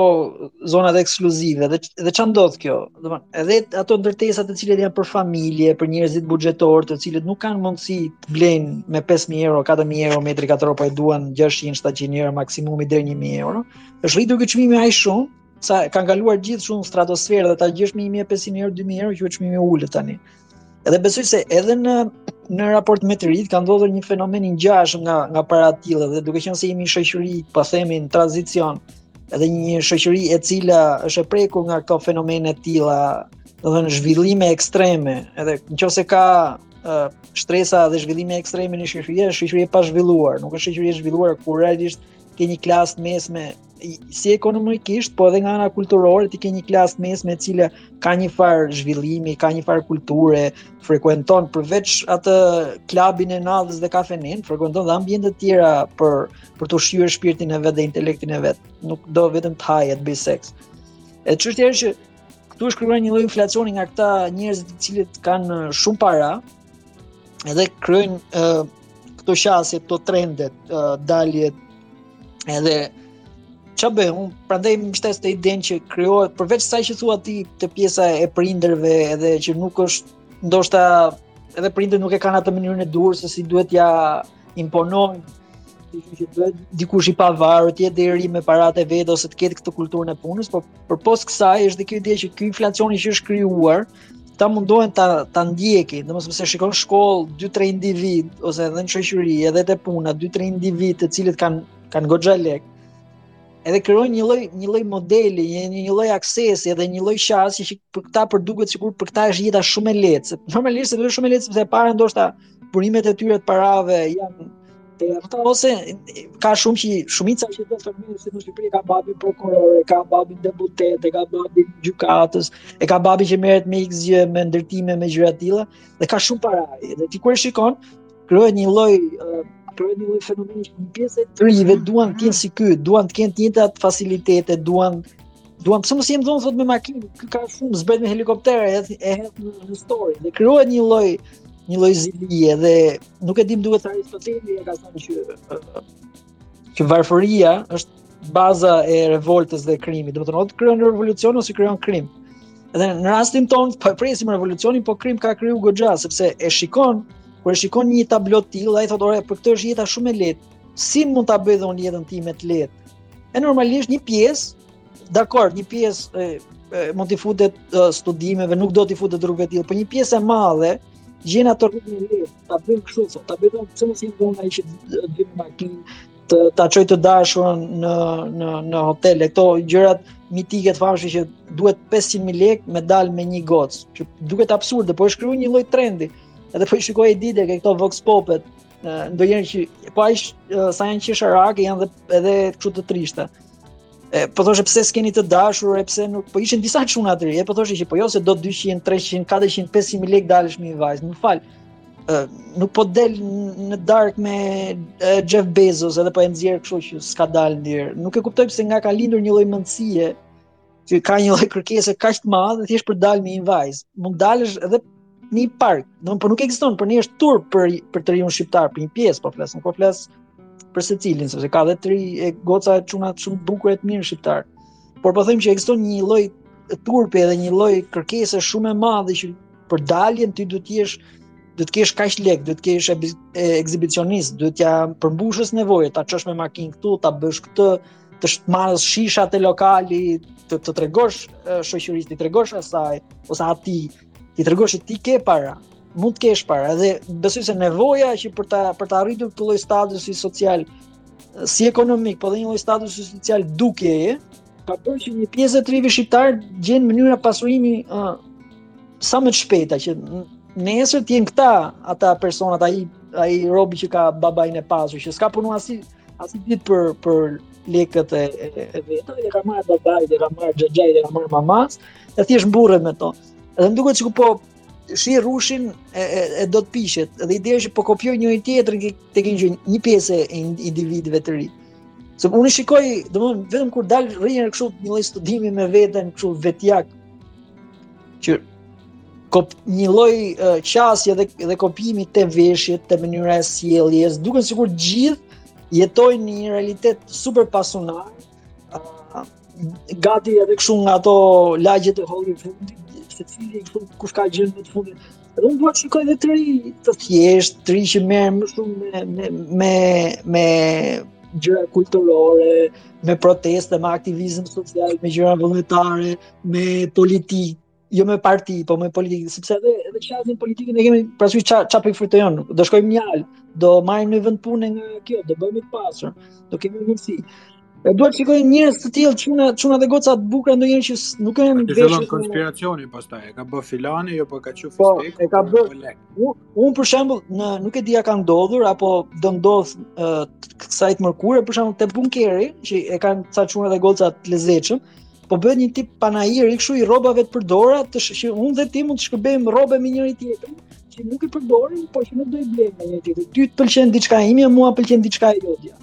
zonat ekskluzive dhe dhe ça ndodh kjo domethënë edhe ato ndërtesa të cilat janë për familje për njerëzit buxhetor të cilët nuk kanë mundësi të blejnë me 5000 euro 4000 euro metri katror po e duan 600 700 euro maksimumi deri 1000 euro është rritur ky çmimi aq shumë sa kanë kaluar gjithë çmimet stratosferë dhe ta gjesh me 1500 euro 2000 euro që është çmim i ulët tani Edhe besoj se edhe në në raport me të rinjtë ka ndodhur një fenomen i ngjashëm nga nga para të tilla dhe duke qenë se jemi një shoqëri, po themi në tranzicion, edhe një shoqëri e cila është e prekur nga këto fenomene të tilla, domethënë zhvillime ekstreme, edhe nëqoftëse ka uh, shtresa dhe zhvillime ekstreme në shoqëri, është shoqëri e pazhvilluar, nuk është shoqëri e zhvilluar kur realisht ke një klasë të mesme si ekonomikisht, po edhe nga ana kulturore ti ke një klasë të mesme e cila ka një farë zhvillimi, ka një farë kulture, frekuenton përveç atë klubin e natës dhe kafenin, frekuenton dhe ambiente të tjera për për të ushqyer shpirtin e vet dhe intelektin e vet. Nuk do vetëm të hajë të bëjë seks. E çështja është që këtu është krijuar një lloj inflacioni nga këta njerëz të cilët kanë shumë para, edhe krijojnë uh, këto qasje, këto trendet, uh, daljet edhe ça bëj, unë prandaj e mbështes atë idenë që krijohet, përveç saj që thua ti te pjesa e prindërve edhe që nuk është, ndoshta edhe prindërit nuk e kanë atë mënyrën e duhur se si duhet t'ia imponojnë që bëhet dikush i pavarur, të jetë djali me paratë e vet ose të ketë këtë kulturën e punës, por përpos kësaj është dhe kjo ide që ky inflacioni që është krijuar, ta mundohen ta ta ndjekin, domethënë se shikon në shkollë 2-3 individë ose edhe në shoqëri, edhe te puna 2-3 individë të cilët kanë kanë goxha lekë. Edhe krijojnë një lloj një lloj modeli, një një, një lloj aksesi edhe një lloj qasje që për këta për duket sikur për këta është jeta shumë e lehtë. Normalisht është shumë e lehtë sepse para ndoshta burimet e tyre të parave janë të ato ose ka shumë që shumica që domethënë se në Shqipëri ka babi prokuror, ka babi deputet, ka babi gjykatës, e ka babi që merret me X gjë, me ndërtime, me gjëra të tilla dhe ka shumë para. Dhe ti kur e shikon, krijohet një lloj krijohet një lloj fenomeni që një pjesë e të rinjve duan të jenë si ky, duan të kenë të njëjtat facilitete, duan Duan pse mos jem dhe unë sot me makinë, ky ka shumë zbret me helikopter, e hedh e hedh në story. Dhe krijohet një lloj një lloj zilie dhe nuk e dim duhet Aristoteli e ka thënë që që varfëria është baza e revoltës dhe krimit. Domethënë, ose krijon revolucion ose krijon krim. Dhe në rastin tonë po presim revolucionin, po krim ka kriju goxha sepse e shikon kur e shikon një tablo të tillë, ai thotë, "Ore, për këtë është jeta shumë e lehtë. Si mund ta bëj dhe unë jetën time të lehtë?" E normalisht një pjesë, dakor, një pjesë mund t'i futet studimeve, nuk do t'i futet rrugëve të tilla, por një pjesë e madhe gjen atë rrugën e lehtë, ta bëjnë kështu, so, ta bëjnë pse mos i bën ai që dy makinë të ta çoj të dashurën në në në hotel. E këto gjërat mitike të famshme që duhet 500.000 lekë me dal me një gocë, që duket absurde, por është krijuar një lloj trendi. Edhe po i shikoj ti te këto vox popet, ndonjëherë që po ai sa janë qesharake janë edhe edhe kështu të trishta. E po thoshin pse s'keni të dashur e pse nuk po ishin disa çuna aty. E po thoshin që po jo se do 200, 300, 400, 500 lekë të dalësh me një vajzë. Më fal. Ë nuk po del në darkë me Jeff Bezos edhe po e nxjerr kështu që s'ka dalë ndër. Nuk e kuptoj pse nga ka lindur një lloj mendësie Që ka një lloj kërkese kaq të madhe thjesht për të dalë me një vajzë. Mund të dalësh edhe në një park, do por nuk ekziston, por ne është turp për të riun shqiptar, për një pjesë po flas, nuk po flas për secilin, sepse ka edhe të rinj e goca e çuna shumë të bukur e të mirë shqiptarë. Por po them që ekziston një lloj turpi edhe një lloj kërkese shumë e madhe që për daljen ti duhet të jesh duhet të kesh kaq lekë, duhet të jesh ekzibicionist, duhet t'ia përmbushësh nevojat, ta çosh me makinë këtu, ta bësh këtë, të marrësh shishet e lokalit, t'i tregosh shoqërisë, t'i tregosh asaj ose atij, t'i tregosh se ti ke para, mund të kesh para dhe besoj se nevoja që për ta për të arritur këtë lloj statusi social si ekonomik, po dhe një lloj statusi social duke e ka bërë që një pjesë e të rinjve shqiptarë të gjejnë mënyra pasurimi uh, sa më të shpejta që nesër të jenë këta ata personat ai ai robi që ka babain e pasur që s'ka punuar si asnjë ditë për për lekët e, e, e veta, ia ka marrë babait, ia ka marrë xhaxhait, ia ka marrë mamasë, e thjesht mburret me to. Edhe më duket sikur po shih rrushin e, e, e do të piqet. Edhe ideja është që po kopjojnë njëri-tjetrin tek një, një pjesë e individëve të rinj. Se unë shikoj, domethënë vetëm kur dal rrjen kështu një lloj studimi me veten kështu vetjak që kop një lloj uh, qasje dhe dhe kopjimi te veshjet, te mënyra e sjelljes, duken sikur gjithë jetojnë në një realitet super pasunar. Uh, gati edhe kështu nga ato lagjet e Hollywoodit, secili kështu kush ka gjë në fund. Dhe unë dua të shikoj edhe të ri të thjesht, të ri që merr më shumë me me me, me gjëra kulturore, me proteste, me aktivizëm social, me gjëra vullnetare, me politikë, jo me parti, po me politikë, sepse edhe edhe ata që e zënë politikën e kemi parasysh ça ça po i frymëzon. Do shkojmë një al, do marrim një vend pune nga kjo, do bëhemi të pasur, do kemi mundësi. E duhet të shikojmë njerëz të tillë, çuna çuna dhe goca të bukura ndonjëherë që nuk kanë vesh. Fillon konspiracioni pastaj, e ka bë filani, apo jo po, ka çu po, fisteku. Po, e ka bë. Po unë për shembull, në nuk e di a ka ndodhur apo do ndodh këtë të mërkurë, për shembull te bunkeri, që e kanë ca çuna dhe goca të lezetshëm, po bëhet një tip panairi kështu i rrobave të përdora, të që unë dhe ti mund të shkëmbejmë rrobe me njëri tjetrin, që nuk i përdorim, por që nuk do i blejmë me njëri tjetrin. Ty të pëlqen diçka e imja, mua më pëlqen diçka e jotja.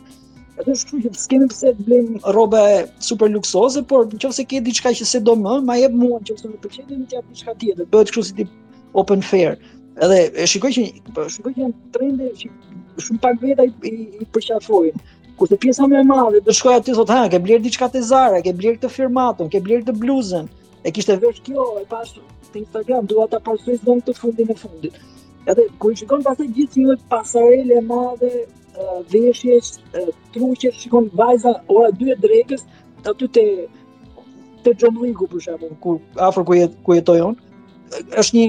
Atë është kështu që s'kemi pse të blejmë rrobe super luksoze, por nëse ke diçka që s'e do më, ma jep mua nëse më pëlqen dhe më jap diçka tjetër. Bëhet kështu si tip open fair. Edhe e shikoj që po shikoj që janë trende që shumë pak veta i, i, i përqafojnë. Kurse pjesa më e madhe do shkoj aty thotë, "Ha, ke bler diçka te Zara, ke bler këtë firmatën, ke bler këtë bluzën." E kishte vesh kjo, e pash te Instagram dua ta pasoj se në fund të fundit. Edhe kur shikon pastaj gjithë një pasarele e madhe, veshjesh, trukesh, shikon vajza ora 2 e drekës aty te te Xhamlliku për shembull, ku afër ku jet, ku jetoj unë, është një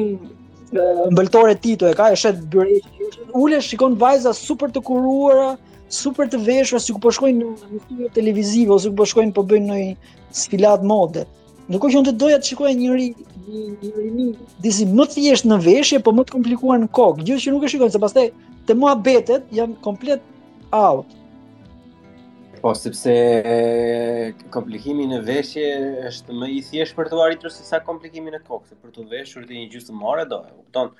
ëmbëltore Tito e ka, e shet byrek, ulesh shikon vajza super të kuruara, super të veshura, sikur po shkojnë në një studio televizive ose po shkojnë po bëjnë një sfilat mode. Ndërkohë që unë do doja të shikoja një rini një disi më të thjesht në veshje, po më të komplikuar në kokë, gjë që nuk e shikoj se pastaj te muhabetet janë komplet out. Po sepse komplikimi në veshje është më i thjeshtë për të arritur se sa komplikimi në kokë, për të veshur ti një gjysmë ore do, e kupton?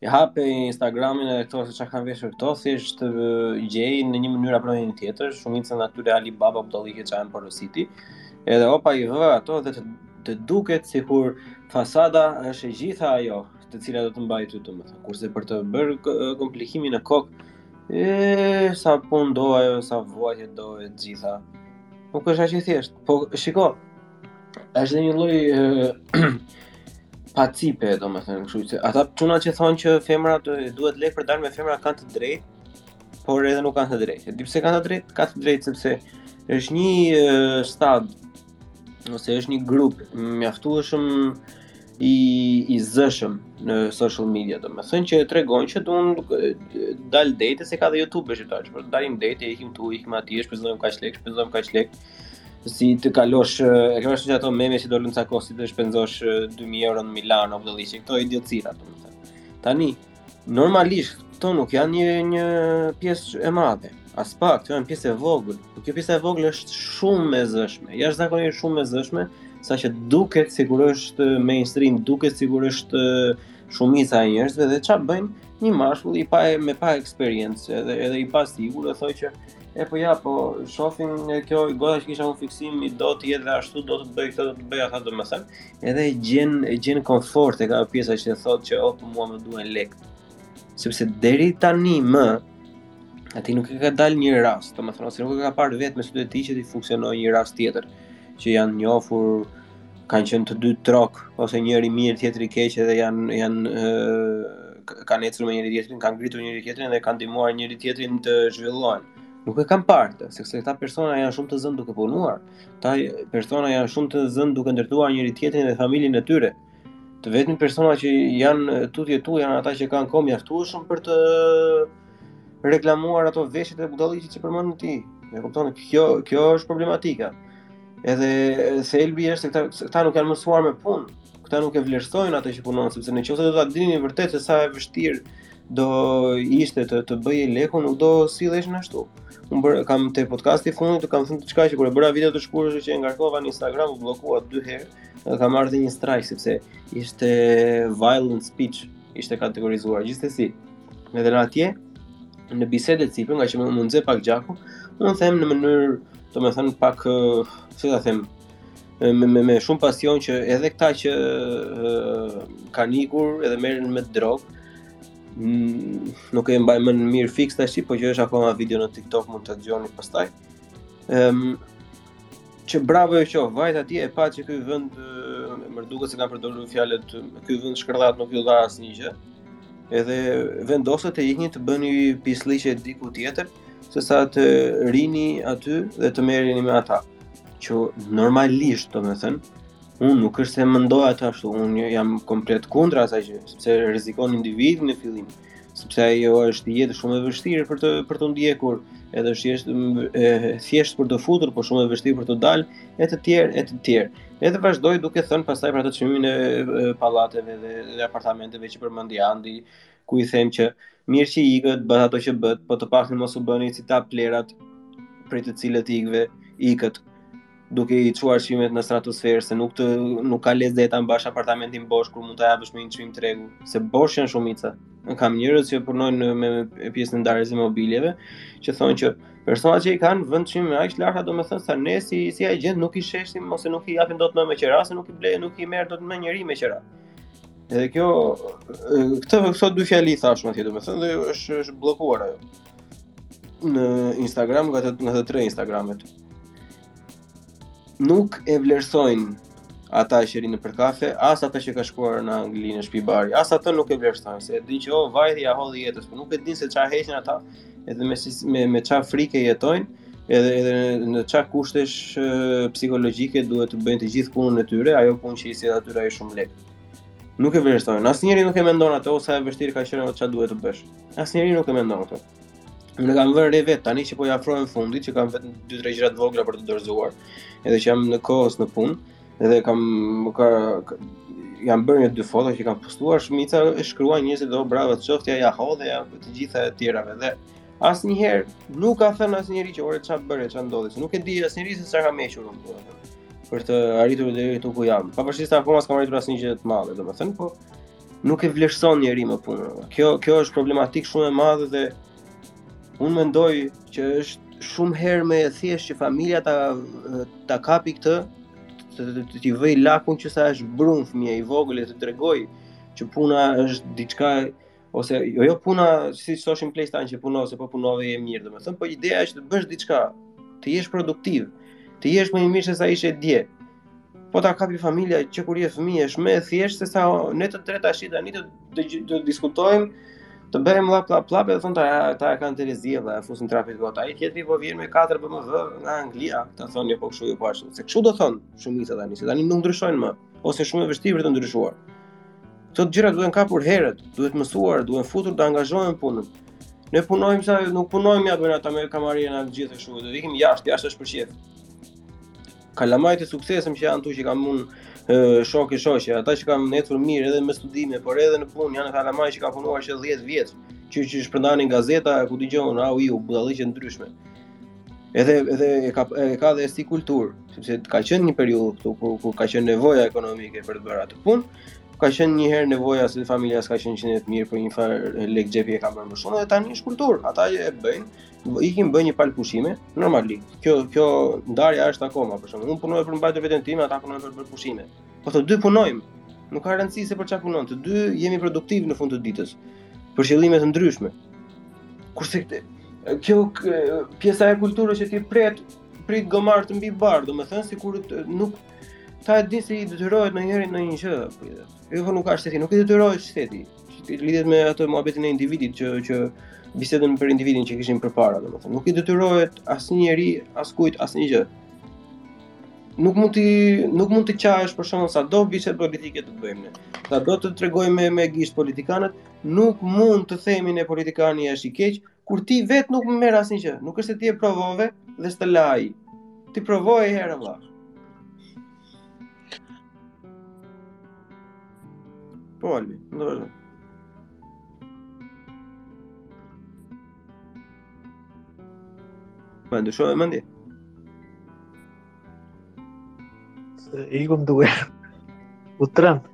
I hape Instagramin edhe pe këto se ça kanë veshur këto, thjesht i gjen në një mënyrë apo në një tjetër, shumica atyre Ali Baba budalliqe ça janë porositi. Edhe opa i vë ato dhe të, të duket sikur fasada është e gjitha ajo, e cila do të mbajë ty domethënë. Kurse për të bërë komplikimin në kokë, e sa pun do ajo, sa vuajtje do e gjitha. Nuk është aq e thjeshtë. Po shiko, Është një lloj pacipe, do më thënë, kështu që ata çuna që thonë që femrat duhet lek për dalë me femra kanë të drejtë, por edhe nuk kanë të drejtë. Di pse kanë të drejtë? Kanë të drejtë sepse është një uh, stad ose është një grup mjaftueshëm i i zëshëm në social media, do më thënë që e tregojnë që duan dalë date se ka dhe youtuber shqiptarë, po dalim date e ikim tu, ikim atje, shpenzojmë kaq lek, shpenzojmë kaq lek. si të kalosh, e ke vështirë ato meme që do lënë sa kosti të shpenzosh 2000 euro në Milano apo diçka, këto idiotësira, domethënë. Tani normalisht këto nuk janë një një pjesë e madhe. Aspak, këto janë pjesë e vogël. Por kjo pjesa e vogël është shumë e zëshme. Jashtëzakonisht shumë e zëshme, saqë duket sikur është mainstream, duket sikur është shumica e njerëzve dhe çfarë bëjnë? Një mashkull i pa me pa eksperiencë edhe edhe i pasigurt e thotë që Epo ja, po shofim ne kjo goca që kisha unë fiksim do të jetë gjithashtu do të bëj këtë do të bëj atë domethënë. Edhe e gjen e gjen komfort te ka pjesa që thotë që oh po mua më duhen lek. Sepse deri tani më atij nuk i ka dalë një rast, domethënë se nuk e ka parë vetë me sytë e tij që të funksionojë një rast tjetër që janë njofur kanë qenë të dy trok ose njëri i mirë tjetri i keq edhe janë janë kanë ecur me njëri tjetrin, kanë ngritur njëri tjetrin dhe kanë ndihmuar njëri tjetrin të zhvillohen. Nuk e kanë parë këtë, sepse këta persona janë shumë të zënë duke punuar. Këta persona janë shumë të zënë duke ndërtuar njëri tjetrin dhe familjen e tyre. Të vetmit persona që janë tutje tu janë ata që kanë kohë mjaftueshëm për të reklamuar ato veshjet e budallallëkut që përmende ti. E kupton, kjo kjo është problematika. Edhe thelbi është se këta, këta nuk janë mësuar me punë. Këta nuk e vlerësojnë atë që punon, sepse nëse do ta dinin vërtet se sa e vështirë do ishte të të bëhej leku, nuk do silleshin ashtu. Unë bër, kam te podcasti i fundit, kam thënë diçka që kur e bëra video të shkurtër që e ngarkova në Instagram, u bllokua dy herë, kam marrë një strike sepse ishte violent speech ishte kategorizuar. Gjithsesi, edhe atje, në bisedë e sipër, nga që m'u ndez pak gjaku, unë them në mënyrë, domethënë, pak, si ta them, me, me, me shumë pasion që edhe këta që uh, kanë ikur edhe merren me drogë, mm, nuk e mbaj mend mirë fix tash, po qe se është akoma video në TikTok mund ta dëgjoni pastaj. Ëm um, Që bravo ju qoftë, vajtët atje e patë që ky vend më duket se kam përdorur fjalët ky vend shkërdhatë nuk ju dha asnjë gjë. Edhe vendosët të ikni të bëni pislliqe diku tjetër, se sa të rrini aty dhe të merreni me ata. Që normalisht, do me thënë, unë nuk është se e mendoj atë ashtu, unë jam komplet kundra asaj gjëje, sepse rrezikon individin në fillim, sepse ajo është jetë shumë e vështirë për t'u ndjekur, edhe është thjesht thjesht për t'u futur, por shumë e vështirë për të dalë e të tjerë e të tjerë. Edhe vazhdoj duke thënë pastaj për atë çmimin e pallateve dhe, dhe apartamenteve që përmendi Andi, ku i them që mirë që ikët, bëtë ato që bëtë, po të paktën mos u bëni si ata plehrat prej të cilëve ikëve ikët. duke i çuar çmimet në stratosferë se nuk të nuk ka lezet ta mbash apartamentin bosh kur mund ta japësh me një çmim tregu, se bosh janë shumica. Unë kam njerëz që punojnë me, me pjesën e ndarjes së mobiljeve që thonë që personat që i kanë vënë çmimet aq larta, domethënë sa ne si si agjent nuk i shesim ose nuk i japim dot më me qera, se nuk i blej, nuk i merr dot më njeri me qera. Edhe kjo këtë këto dy fjali thashë me thënë, domethënë dhe është është bllokuar ajo. në Instagram nga të nga të tre Instagramet. Nuk e vlerësojnë ata që rrinë nëpër kafe, as ata që ka shkuar në Angli në shtëpi bari, as ata nuk e vlerësojnë se e di që oh vajti ia hodhi jetës, por nuk e din se çfarë heqin ata, edhe me si, me me çfarë frike jetojnë, edhe edhe në çfarë kushtesh psikologjike duhet të bëjnë të gjithë punën e tyre, ajo punë që i sjell atyre aq shumë lek. Nuk e vlerësojnë. Asnjëri nuk e mendon atë o sa e vështirë ka qenë çfarë duhet të bësh. Asnjëri nuk e mendon këtë. Unë kam vënë re vetë tani që po i afrohem fundit, që kam vetëm 2-3 gjëra të vogla për të dorëzuar, edhe që jam njëkohësisht në punë, edhe kam më ka kam bërë një dy foto që kam postuar, shumica më shkruajnë njerëzit o bravo çoftja ia hodhe ja të gjitha e tjera dhe asnjëherë nuk ka thënë asnjëri që ore çfarë bëre, çfarë ndodhi, nuk e di asnjëri se çfarë kam hequr unë domethënë për të arritur deri këtu ku jam. Pavarësisht se akoma s'kam arritur asnjë gjë të madhe, domethënë, po nuk e vlerëson njeri më punën. Kjo kjo është problematikë shumë e madhe dhe unë mendoj që është shumë herë më e thjeshtë që familja ta ta kapë këtë të t'i vërë lakun që sa është brumë fëmija i vogël e të tregojë që puna është diçka ose jo, jo puna siç thoshin pleqtë tanë që punon se po punove e mirë domethënë po ideja është të bësh diçka të jesh produktiv të jesh më i mirë se sa ishe dje Po ta kapë familja që kur je fëmijë është më e thjeshtë se sa ne të tre tashti tani të të, të diskutojmë të bëjmë llap llap llap dhe thonë ata e kanë terezi dhe ia fusin trapit kot. Ai tjetri po vjen me 4 BMW nga Anglia, këta thonë jo po kështu jo po ashtu. Se kështu do thonë shumica tani, se tani nuk ndryshojnë më ose shumë e vështirë për të ndryshuar. Këto gjëra duhen kapur herët, duhet mësuar, duhen futur të angazhohen punën. Ne punojmë sa nuk punojmë ja bën ata me kamarierin atë gjithë kështu, do ikim jashtë, jashtë është perfekt. Kalamajt e suksesshëm që janë këtu që kam unë shokë e shoqe, ata që kanë ecur mirë edhe me studime, por edhe në punë janë kalamaj që kanë punuar që 10 vjet, që që shpërndanin gazeta ku di unë a u i budallallëqe ndryshme. Edhe edhe e ka e ka dhe si kulturë, sepse ka qenë një periudhë këtu ku ku ka qenë nevoja ekonomike për të bërë atë punë, ka qenë një herë nevoja se familja s'ka qenë aq e mirë për një farë lek xhepi e ka bërë më shumë dhe tani është kulturë, ata e bëjnë ikim bëjmë një palë pushime, normalisht. Kjo kjo ndarja është akoma, për shembull, unë punoj për mbajtur veten time, ata punojnë për, për pushime. Po të dy punojmë. Nuk ka rëndësi se për çfarë punon, të dy jemi produktivë në fund të ditës. Për qëllime të ndryshme. Kurse këtu kjo pjesa e kulturës që ti pret prit gomar të mbijë bar, domethënë sikur nuk e di se i detyrohet njeri ndonjë gjë. Jo, po nuk ka shteti, nuk i detyrohet shteti. Shteti lidhet me atë muhabetin e individit, që që bisedën për individin që kishim përpara, domethënë. Nuk i detyrohet asnjë njeri, askujt, asnjë gjë. Nuk mund të nuk mund të qahesh për shembull sado bisedë politike të bëjmë ne. Sado të tregojmë me me gisht politikanët, nuk mund të themi ne politikani është i keq, Kur ti vetë nuk ndërmerr asnjë gjë, nuk është se ti e provove dhe s'të la ai. Ti provoje një herë vëlla. Po, Albi, mund të vazhdosh. Me ndryshoi mendje? Iku më duket. U tremb.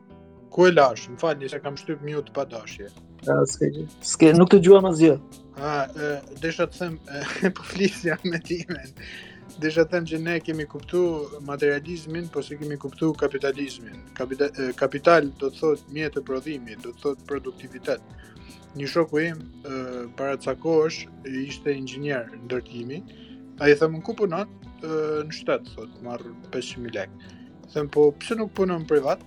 Ku e lash? Më falni se kam shtyp mute pa dashje. Jo, s'ka gjë. S'ke, nuk dëgjuam asgjë. A, e, desha të them, e, po flisja me veten. Desha të them që ne kemi kuptu materializmin, po s'e kemi kuptu kapitalizmin. Kapita, e, kapital do të thotë mjete prodhimi, do të thotë produktivitet. Një shoku im para ca kohësh ishte inxhinier ndërtimi. Edhe i them ku punon? në shtet, thotë, marr 500.000 lekë. Them po pse nuk punon privat?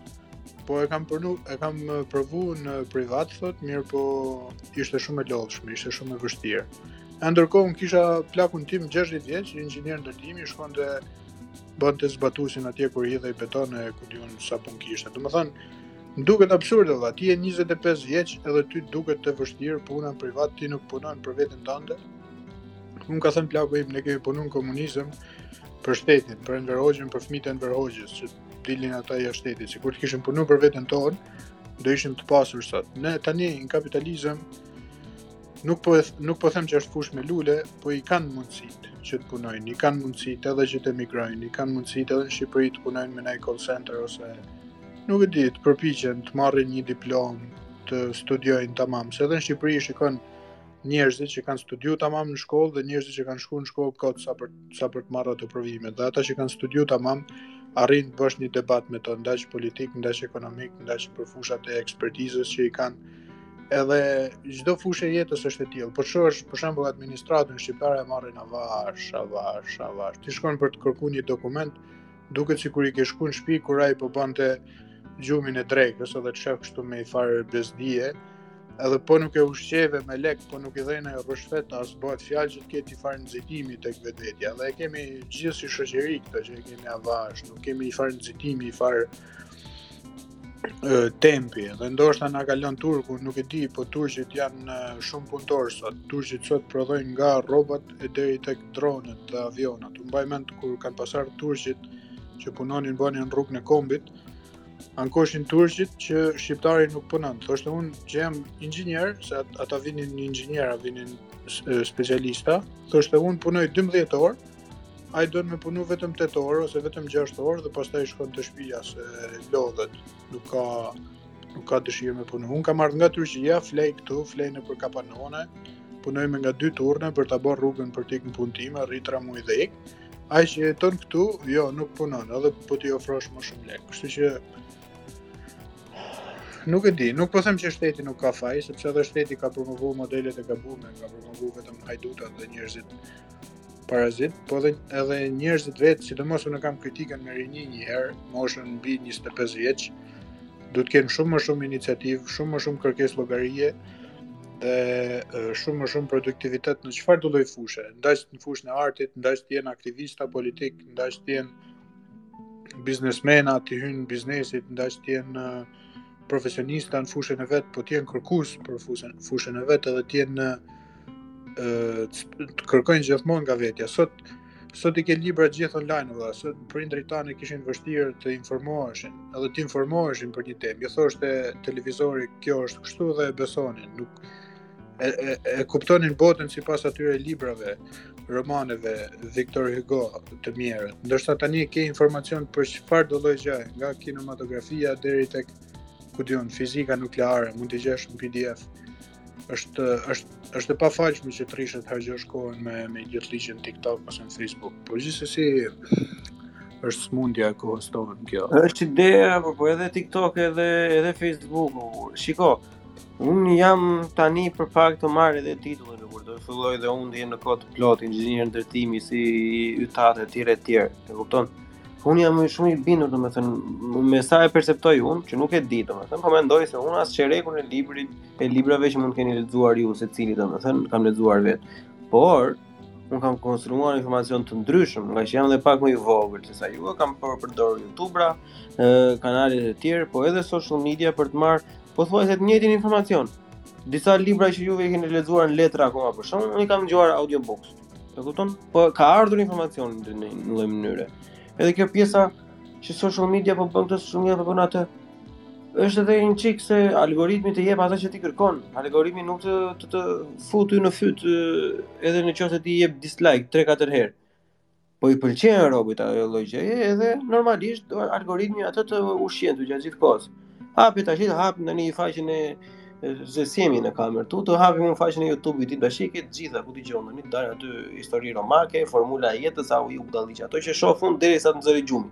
Po e kam përnu, e kam provu në privat, thotë, mirë po ishte shumë e lodhshme, ishte shumë e vështirë. E ndërkohë unë kisha plakun tim 60 vjeç, inxhinier ndërtimi, shkonte bënte zbatuesin atje kur hidhej beton e ku di unë sa punë kishte. Domethënë, Duket absurde vëlla, ti je 25 vjeç edhe ty të duket e vështirë puna në privat, ti nuk punon për veten tënde. Më ka thënë plaku im, ne kemi punuar në komunizëm për shtetin, për Enver Hoxhën, për fëmijët e Enver Hoxhës, që dilin ata jashtë shtetit. Sikur të kishim punuar për veten tonë, do ishim të pasur sot. Ne tani në kapitalizëm nuk po nuk po them që është fushë me lule, po i kanë mundësitë që të punojnë, i kanë mundësitë edhe që të emigrojnë, i kanë mundësitë edhe në Shqipëri të punojnë me një call center ose Nuk e di, të përpiqen të marrin një diplomë, të studiojnë tamam, se edhe në Shqipëri shikon njerëzit që kanë studiu tamam në shkollë dhe njerëz që kanë shkuar në shkollë kot sa për sa për të marrë ato provime. Dhe ata që kanë studiu tamam arrin të bësh një debat me ta, ndaç politik, ndaç ekonomik, ndaç për fushat e ekspertizës që i kanë. Edhe çdo fushë e jetës është e tillë. Po shohësh, për shembull, administratën shqiptare e marrin avash, avash, avash. Ti shkon për të kërkuar një dokument, Duket sikur i ke shku në shtëpi kur ai po bënte gjumin e drekës edhe të shef kështu me i farë bezdije. Edhe po nuk e ushqeve me lek, po nuk i dhe naj rryshfet as bëhet fjalë që të ketë i farë nxitimi tek vetvetja. Dhe e kemi gjithë si shoqëri këtë që e kemi avash, nuk kemi i farë nxitimi, i farë tempi dhe ndoshta na ka lënë turku, nuk e di, po turqit janë shumë punëtorë sot. Turqit sot prodhojnë nga rrobat e deri tek dronët dhe avionat. Unë mbaj mend kur kanë pas ardh turqit që punonin bënin rrugën e kombit, ankoshin turqit që shqiptari nuk punon. Thoshte unë që jam inxhinier, se ata vinin inxhinierë, vinin specialista. Thoshte unë punoj 12 orë, Ai do me punu vetëm 8 orë ose vetëm 6 orë dhe pastaj shkon te shpia se lodhet, nuk ka nuk ka dëshirë me punu. Unë kam ardhë nga Turqia, flej këtu, flej nëpër kapanone, punoj me nga dy turne për ta bërë rrugën për t'ik në punë time, rri tre muj dhe ik. Ai që jeton këtu, jo, nuk punon, edhe po t'i ofrosh më shumë lek. Kështu që nuk e di, nuk po them që shteti nuk ka faj, sepse edhe shteti ka promovu modelet e gabuara, ka promovu vetëm hajdutat dhe njerëzit parazit, po dhe edhe njerëzit vetë, sidomos unë kam kritikën me rininë një herë, moshën mbi 25 vjeç, du të kenë shumë më shumë iniciativë, shumë më shumë kërkesë llogarie, dhe shumë më shumë produktivitet në çfarëdolloj fushe, ndaç në fushën e artit, ndaç të jenë aktivista politikë, ndaç të jenë biznesmena, t'i hyjnë biznesit, ndaç të jenë profesionista në fushën e vet, po të jenë kërkus për fushën e vet, edhe të jenë të kërkojnë gjithmonë nga vetja. Sot sot i ke librat gjithë online vlla, sot prindërit tanë e kishin vështirë të informoheshin, edhe të informoheshin për një temë. Ju thoshte televizori kjo është kështu dhe e besonin, nuk e, e, e kuptonin botën sipas atyre librave, romaneve Victor Hugo Të mjerët. Ndërsa tani ke informacion për çfarëdolloj gjëje, nga kinematografia deri tek ku di un fizika nukleare, mund t'i gjesh në PDF. është është është e pafalshme që t'rrish e të harxhosh kohën me me gjithë ligjin TikTok ose në Facebook. Po gjithsesi është smundja e kohës tonë kjo. Është ideja, po po edhe TikTok edhe edhe Facebook. Shiko, un jam tani për pak të marr edhe titullin e do filloj dhe un t'jem në kohë të plotë inxhinier ndërtimi si ytat e tjerë e tjerë. E kupton? Mm Unë jam shumë i bindur, domethënë, me sa e perceptoj unë, që nuk e di, domethënë, po mendoj se unë as çerekun e librit, e librave që mund të keni lexuar ju, secili, domethënë, kam lexuar vetë. Por, unë kam konsumuar informacion të ndryshëm, ngaqë jam edhe pak më i vogël, sesa ju, kam përdorur YouTube-ra, kanalet e tjera, po edhe social media për të marrë, pothuajse të njëjtin informacion. Disa libra që juve i keni lexuar në letër akoma për shembull, unë i kam dëgjuar audiobooks. E kupton? Po ka ardhur informacioni në një lloj mënyre. Edhe kjo pjesa që social media po bën këtë shumë mirë po bën atë. Është edhe një çik se algoritmi të jep atë që ti kërkon. Algoritmi nuk të, ta fut në fyt edhe në qoftë se ti jep dislike 3-4 herë. po i pëlqen robit ajo lloj gjëje edhe normalisht algoritmi atë do të ushqejë ty gjatë gjithë kohës. Hape, ta hapim tani faqen e, se s'jemi në kamerë tu, të hapim faqen e YouTube-it dhe ti ashtu i ke të gjitha ku të dëgjosh, do të dalë aty histori romake, formula e jetës a budallallëqe, ato që shoh fund derisa të zërë gjumi.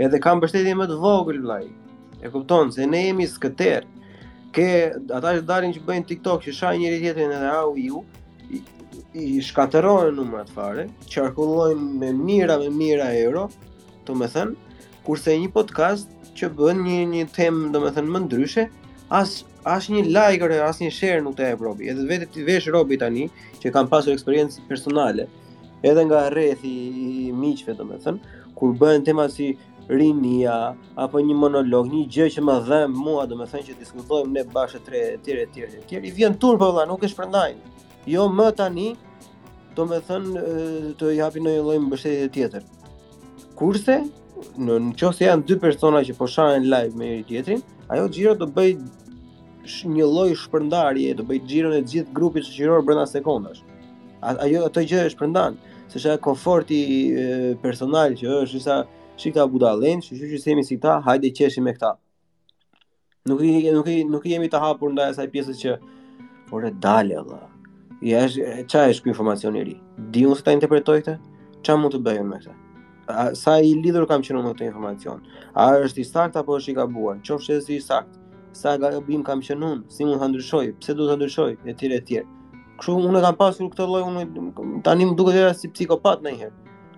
Edhe ka mbështetje më të vogël vllai. E kupton se ne jemi skeptër. Ke ata që dalin që bëjnë TikTok që shajnë njëri-tjetrin edhe uuu i shkatërrojnë numrat fare, qarkullojnë me mijëra me mijëra euro, domethënë, kurse një podcast që bën një një temë, domethënë, më ndryshe, as as një like ose as një share nuk ta jep robi. Edhe vetë i vesh robi tani, që kam pasur eksperiencë personale, Edhe nga rrethi i miqve, domethënë, kur bëhen tema si rinia apo një monolog, një gjë që më dhemb mua, domethënë që diskutojmë ne bashkë tre etj etj etj, i vjen turp vëlla, nuk e shpërndajnë. Jo më tani, domethënë të japin ndonjë lloj mbështetje tjetër. Kurse në qoftë se janë dy persona që po shahen live me njëri-tjetrin, ajo xhiro do bëjë një lloj shpërndarje do bëjë xhiron e gjithë grupit shoqëror brenda sekondash. Ajo ato gjëra i shpërndan, se është komforti personal që është ah sa shih këta budallenjtë, shyqyr që s'jemi si këta, hajde qeshim me këta. Nuk i nuk i nuk i jemi të hapur ndaj asaj pjesës që ore dale vëlla. Ja është, ça është ky informacion i ri. Di unë si ta interpretoj këtë, ça mund të bëj me këtë? A, sa i lidhur kam qenë me këtë informacion? A është i saktë apo është i gabuar? Qoftë se është i saktë, sa gabim kam qenë unë? Si mund ta ndryshoj? Pse duhet ta ndryshoj? Etj etj. Kështu unë kam pasur këtë lloj unë tani më duket vetja si psikopat ndonjëherë.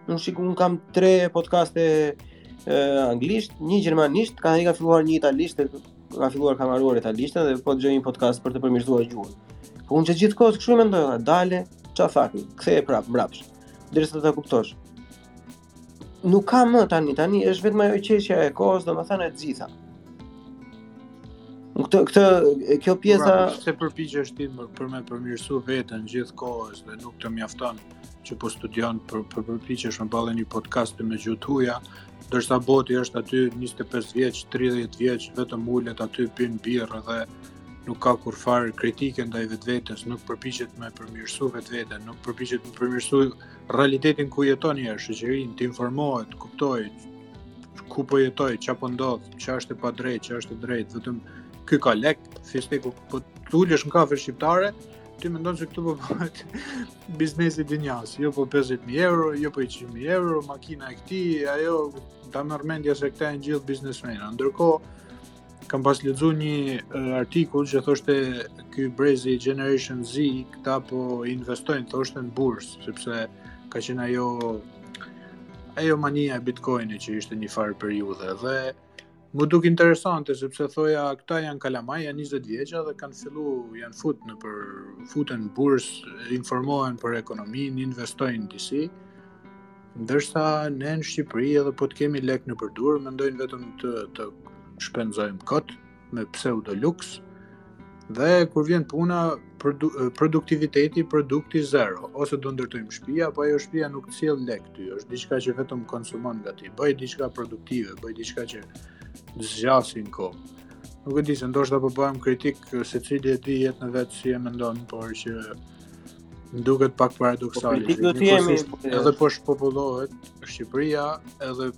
Unë shikoj unë kam tre podcaste e, anglisht, një gjermanisht, kam një, kam filluar një italisht dhe kam filluar, kam harruar italishten dhe po dëgjoj një podcast për të përmirësuar gjuhën. Po unë gjithë kohës kështu mendoj, dale, çfarë tha ky? Ktheje prap mbrapsht. deri sa ta kuptosh. Nuk ka më tani, tani është vetëm ajo qeshja e kohës, domethënë e gjitha. Këtë këtë kjo pjesa pra, se përpiqesh ti për me përmirësu veten gjithë kohës dhe nuk të mjafton që po studion për për përpiqesh me ba një podcast me gjuhë të huja, ndërsa boti është aty 25 vjeç, 30 vjeç vetëm ulet aty pin birrë dhe nuk ka kurrfarë kritike ndaj vetvetes, nuk përpiqet me përmirësu vetveten, nuk përpiqet me përmirësu realitetin ku jeton në shoqëri, të informohet, të kuptojë, ku po jetoj, ça po ndodh, ça është e padrejtë, ça është e drejtë, vetëm ky ka lek, fishte ku po të ulesh në kafe shqiptare, ti mendon se këtu po bëhet biznesi i dynjasë, jo po 50000 euro, jo po 100000 euro, makina e këtij, ajo ta merr mendja se këta janë gjithë biznesmenë. Ndërkohë kam pas lexu një uh, artikull që thoshte ky brezi Generation Z këta po investojnë thoshte në bursë sepse ka qenë ajo ajo mania e Bitcoinit që ishte një farë periudhe dhe m'u duk interesante sepse thoja këta janë kalamaj janë 20 vjeça dhe kanë fillu janë fut nëpër futen në bursë informohen për ekonominë investojnë disi Ndërsa ne në Shqipëri edhe po të kemi lek nëpër duar, mendojmë vetëm të, të shpenzojmë kot me pseudo luks, dhe kur vjen puna, produ, produktiviteti, produkti zero, ose do ndërtojmë shpia, po ajo shpia nuk të sjell lek ty, është diçka që vetëm konsumon nga ti, bëj diçka produktive, bëj diçka që zgjat në kohë. Nuk e di se ndoshta po bëhem kritik secili e di jetën e vet si e mendon, por që M'duket pak paradoksale. Po politikë do të jemi edhe po shpopullohet Shqipëria, edhe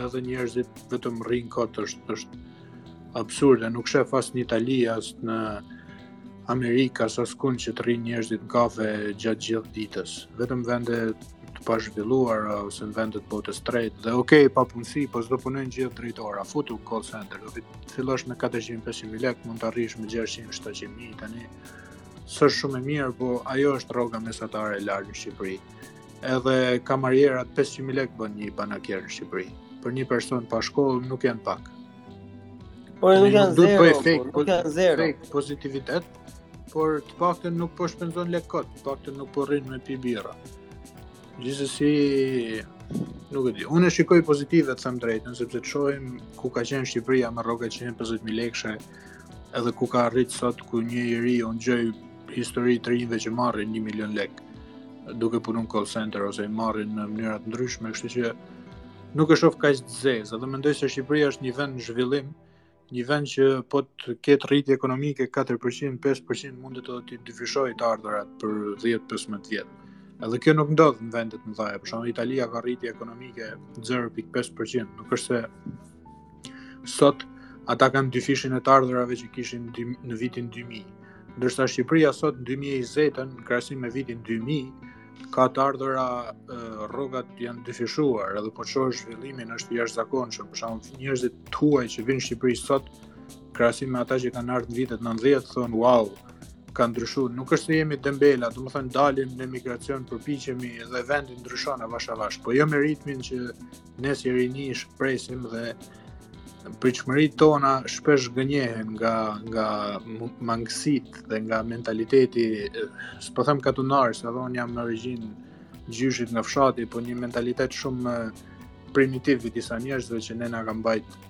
edhe njerëzit vetëm rrin kot është është absurde, nuk shef as në Itali, as në Amerikë, as askund që të rrin njerëzit në kafe gjatë gjithë ditës. Vetëm vende të pazhvilluara ose në vendet e botës tretë dhe ok, papunësi, po s'do punojnë gjithë drejtora, futu call center, do të fillosh me 400-500 mijë lek, mund të arrish me 600-700 mijë tani. s'është shumë e mirë, po ajo është rroga mesatare e lartë në Shqipëri. Edhe kamarierat 500.000 lek bën një banakier në Shqipëri. Për një person pa shkollë nuk janë pak. Po nuk janë zero, po, fake, po, nuk janë zero. Fake pozitivitet, por të paktën nuk po shpenzon lek kot, të paktën nuk po rrin me pi birra. Gjithsesi nuk e di. Unë shikoj pozitive të them të drejtën, sepse të shohim ku ka qenë Shqipëria me rroga 150.000 lekëshe, edhe ku ka arrit sot ku një i ri unë dëgjoj histori të rinjve që marrin 1 milion lek duke punu në call center ose i marrin në mënyra të ndryshme, kështu që nuk e shoh kaq të zezë, edhe mendoj se Shqipëria është një vend në zhvillim, një vend që po të ketë rritje ekonomike 4%, 5% mund të të dyfishojë të ardhurat për 10-15 vjet. Edhe kjo nuk ndodh në vendet e mëdhaja, për shembull Italia ka rritje ekonomike 0.5%, nuk është se Sot, ata kanë dyfishin e të ardhurave që kishin në vitin 2000. Ndërsa Shqipëria sot në 2020-ën, në krasim me vitin 2000, ka të ardhura rrogat janë dyfishuar, edhe po shohësh zhvillimin është i jashtëzakonshëm, për shembull njerëzit e huaj që vinë në Shqipëri sot, krasim me ata që kanë ardhë në vitet 90, thonë, wow, ka ndryshu, nuk është se jemi dembela, domethënë dalim në emigracion, përpiqemi dhe vendi ndryshon avash avash, po jo me ritmin që Ne si rini shpresojmë dhe pritshmëritë tona shpesh gënjehen nga nga mangësit dhe nga mentaliteti, s'po them katunar, se edhe unë jam në origjin gjyshit nga fshati, po një mentalitet shumë primitiv i disa njerëzve që ne na ka mbajt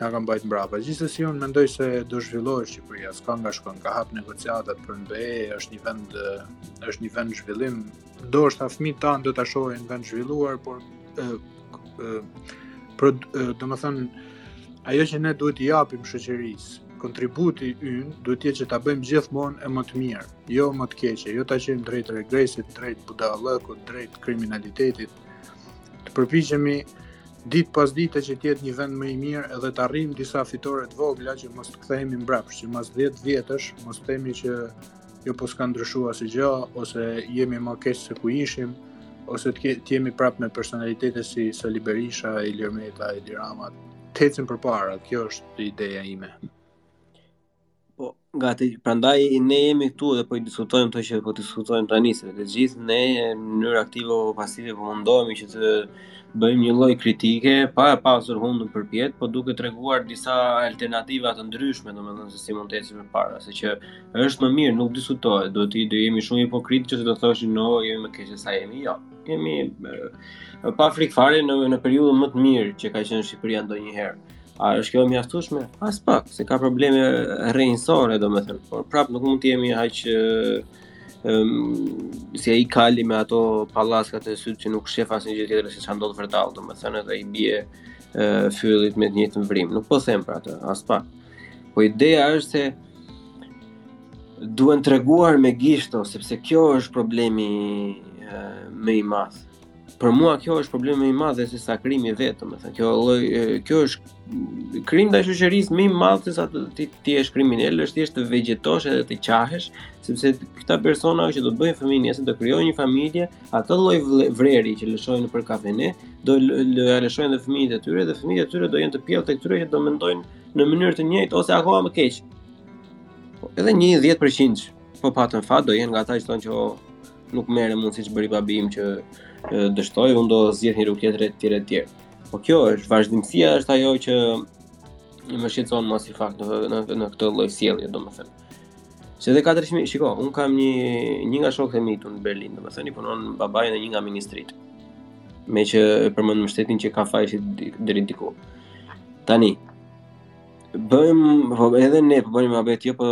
na ka mbajt mbrapa. Gjithsesi unë mendoj se do zhvillohet Shqipëria, s'ka nga shkon, ka hap negociatat për në BE, është një vend është një vend zhvillim, do ështa fëmijët tanë do ta shohin vend zhvilluar, por e, e, për, e, domethënë, ajo që ne duhet i japim shoqërisë, kontributi ynë duhet jetë që ta bëjmë gjithmonë e më të mirë, jo më të keqe, jo ta çojmë drejt regresit, drejt budallëkut, drejt kriminalitetit. Të përpiqemi ditë pas dite që të jetë një vend më i mirë edhe të arrijmë disa fitore të vogla që mos të kthehemi mbrapsht, që mas 10 vjetësh mos themi që jo po s'ka ndryshuar asgjë, ose jemi më keq se ku ishim, ose të, të jemi prapë me personalitete si Sali Berisha, Ilir Meta, Edi Rama, të ecim përpara, kjo është ideja ime. Po, dakord, prandaj ne jemi këtu dhe po i diskutojmë këto që po diskutojmë tani se të gjithë ne në mënyrë aktive o pasive po mundohemi që të bëjmë një lloj kritike, pa e pasur hundën përpjetë, po duke treguar disa alternativa të ndryshme, domethënë se si mund të ecim përpara, se që Është më mirë, nuk diskutohet. Do të ishim shumë hipokritë që të thoshim jo, jemi më keq se sa jemi. Jo. Jemi pa frikë fare në në periudhën më të mirë që ka qenë Shqipëria ndonjëherë. A është kjo e mjaftueshme? Aspak, se ka probleme rrejnësore, domethënë, por prap nuk mund të jemi aq ë si ai kali me ato pallaskat te sytë që nuk shef asnjë gjë tjetër se ça ndodh vërdallë, domethënë edhe i bie fyllit në të njëjtën vrimë. Nuk po them për atë, aspak. Po ideja është se duhen treguar me gisht, sepse kjo është problemi më i madh. Për mua kjo është problemi më i madh se sa krimi vetë, domethënë, kjo lloj kjo është krim ndaj shoqërisë më i madh se sa ti të jesh kriminal, është thjesht të vegjetosh edhe të qahesh, sepse këta persona që do të bëjnë fëmijë, nëse do krijojnë një familje, atë lloj vreri që lëshojnë nëpër kafene, do ia lëshojnë edhe fëmijët e tyre dhe fëmijët e tyre do jenë pjellë e tyre që do mendojnë në mënyrë të njëjtë ose akoma më keq. Po, edhe një 10% po patën fat do jenë nga ata që thonë që o, oh, nuk merrem unë siç bëri babi im që dështoi, unë do zgjidh një rrugë tjetër e të tjera e të tjera. Po kjo vazhdimësia është ajo që më shqetëson më si fakt në, në këtë lloj sjellje, domethënë. Se dhe katër fëmijë, shiko, un kam një një nga shokët e mi këtu në Berlin, domethënë i punon babai në një nga ministritë. Me që e përmend shtetin që ka faj si deri diku. Tani bëjmë po edhe ne po bëjmë muhabet jo po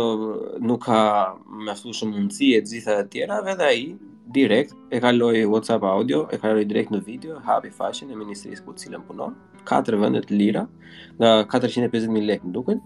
nuk ka më ashtu shumë mundësi e gjitha të tjerat edhe ai direkt e kaloi WhatsApp audio, e kaloi direkt në video, hapi faqen e ministrisë te e cila punon, katër vende të lira nga 450.000 lekë më duket.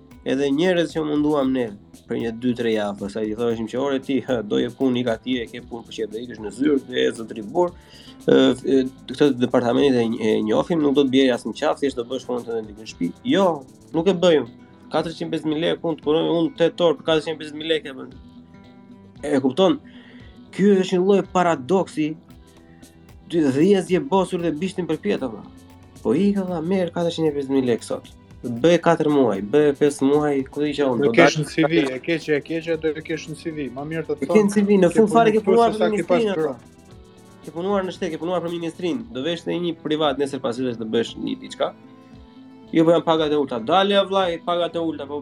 edhe njerëz që u munduam ne për një 2-3 javë, pastaj i thoshim që ore ti do një punë ik atje, e ke punë për çfarë do ikësh në zyrë, do je zotni burrë. Këtë departamentin e njohim, nuk do të bjerë as në qafë, thjesht do bësh punën tënde në shtëpi. Jo, nuk e bëjmë. 450.000 lekë punë të punoj unë 8 orë për 450.000 lekë e bën. E kupton? Ky është një lloj paradoksi Ti xhepat bosh dhe bishtin përpjetë, apo. Po ik vlla merri 450.000 lekë sot. Bëj 4 muaj, bëj 5 muaj, ku di unë? Do kesh në CV, e ke, e ke, do e kesh në CV. Ma mirë të të thonë. Ke në CV, në fund fare ke punuar për ministrinë, apo. Ke punuar në shtet, ke punuar për ministrinë. Do vesh në një privat, nesër pasnesër të bësh një diçka. Jo, po janë pagat e ulta. Dale, vlla, pagat e ulta, po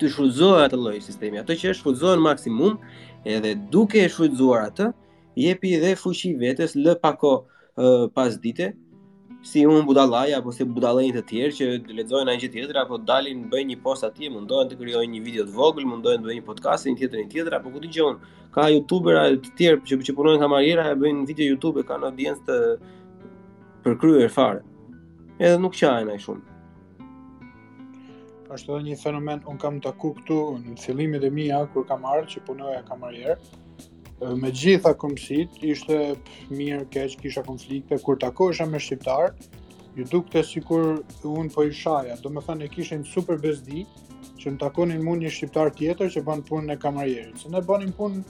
Të shfrytëzosh atë lloj sistemi, atë që e shfrytëzon në maksimum, edhe duke e shfrytëzuar atë, jepi dhe fuqi vetes lër pak kohë uh, pasdite, si un budallaj apo si budallenj të tjerë që lexojnë ndonjë gjë tjetër apo dalin bëjnë një post atje, mundohen të krijojnë një video të vogël, mundohen të bëjnë një podcast një tjetër një tjetër apo ku di unë. Ka youtubera të tjerë që që punojnë kamariera e bëjnë video YouTube e kanë audiencë të përkryer fare. Edhe nuk qahen aq shumë. është edhe një fenomen, unë kam taku këtu në fillimet e mia, kur kam ardh, që punoja kamarier, me gjitha kombësitë, ishte mirë, keq, kisha konflikte, kur takohesha me shqiptarë, iu dukte sikur unë po i shaja, domethënë e kishin super bezdi, që më takonin mu një shqiptar tjetër që ban punën e kamarierit, se ne banim punë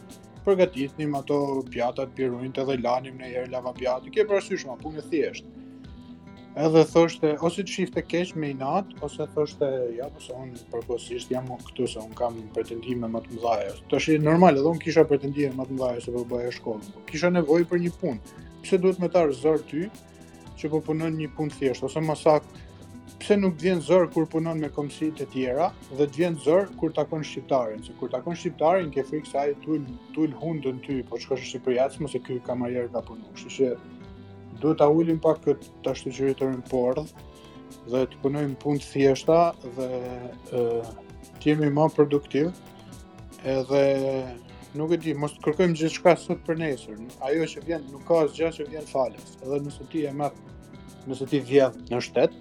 përgatitnim ato pjatat, pirunjtë dhe lanim nganjëherë lavapjatë, ke parasysh, ma, punë e thjeshtë. Edhe thoshte ose të shifte keq me inat, ose thoshte ja po se un përkohësisht jam këtu se un kam pretendime më të mëdha. Tash normal, edhe un kisha pretendime më të mëdha se po bëja shkollë. Po kisha nevojë për një punë. Pse duhet me t'ardh zor ty që po punon një punë thjesht ose më saktë pse nuk vjen zor kur punon me kombësi të tjera dhe të vjen zor kur takon shqiptarin, se kur takon shqiptarin ke frikë se ai t'ul t'ul hundën ty, po shkosh në Shqipëri, a t'thotë e ky kamarier ka punuar. Kështu që Duhet ta ulim pak këtë të ashtuquajturën pordhë dhe të punojmë punë të thjeshta dhe ë të jemi më produktivë. Edhe nuk e di, mos të kërkojmë gjithçka sot për nesër. Ajo që vjen nuk ka asgjë që vjen falas. Edhe nëse ti e merr, nëse ti vjedh në shtet,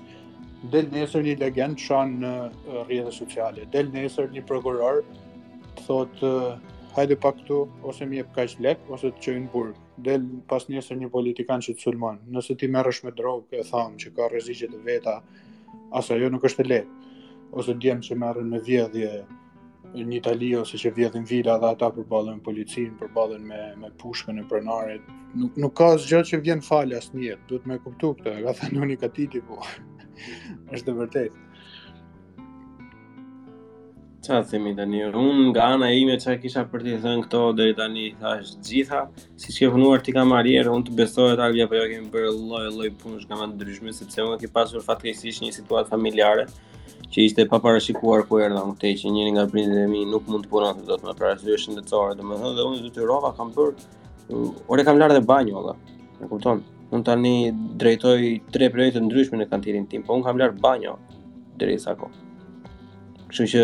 del nesër një Legend Shan në rrjetet sociale. Del nesër një prokuror thot hajde pak këtu ose më jep kaq lek ose të çojnë në burg. del pasnesër një politikan që të sulmon. Nëse ti merresh me drogë, e tham që ka rreziqe të veta, as ajo nuk është e lehtë. Ose djem që merren me vjedhje në Itali ose që vjedhin vila dhe ata përballen me policinë, përballen me me pushkën e pronarit. Nuk nuk ka asgjë që vjen falas në jetë. Duhet me e kuptu këtë, e ka thënë Unikkatili po. është e vërtetë. Ça të themi tani, unë nga ana ime ça kisha për t'i thënë këto deri tani i thashë të gjitha, siç ke punuar ti kamarier, unë të besohet a s'të besohet kam bërë lloj lloj punësh nga më të ndryshmet, sepse unë kam pasur fatkeqësisht një situatë familjare, që ishte e paparashikuar kur erdha unë këtej që njëri nga prindërit e mi nuk mund të punonte dot më për arsye shëndetësore, domethënë dhe unë u detyrova kam bërë Ore kam larë dhe banjo, dhe. A e kupton, unë tani drejtoj tre projekte të ndryshme në kantierin tim, po unë kam larë banjo, deri sa ika. Kështu që,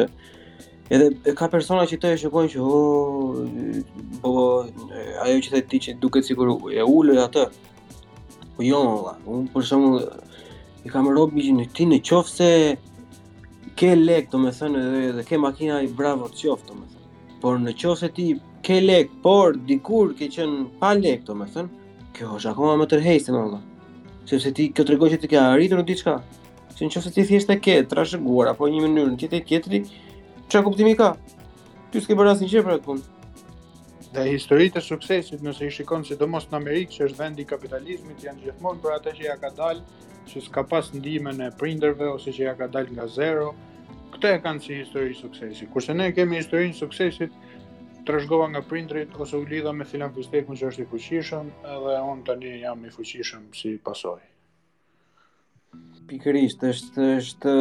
edhe ka persona që të shikojnë që, oh, po, ajo që the ti që duket sikur e ul atë, po jo, dhe, unë për shembull i them robit që ti në qoftë se, ke lek, domethënë, dhe, dhe ke makina, bravo të qoftë, domethënë. Por në qoftë se ti ke lek, por dikur ke qenë pa lek, domethënë, kjo është akoma më tërheqëse, mo vëlla. Sepse ti kjo të tregon që ti ke arritur në diçka. Se në qoftë se ti thjesht e ke të trashëguar, apo në një mënyrë nga të tjerët, ça kuptimi ka? Ti s'ke bërë asnjë gjë për atë punë. Dhe historitë e suksesit, nëse i shikon sidomos në Amerikë, që është vendi i kapitalizmit, janë gjithmonë për ata që ia ka dalë, që s'ka pas ndihmën e prindërve ose që ia ka dalë nga zero. Këtë e kanë si histori suksesi. Kurse ne kemi historinë e suksesit trashëgova nga prindrit ose u lidha me filan fistekun që është i fuqishëm edhe unë tani jam i fuqishëm si pasojë. Pikërisht, është, është,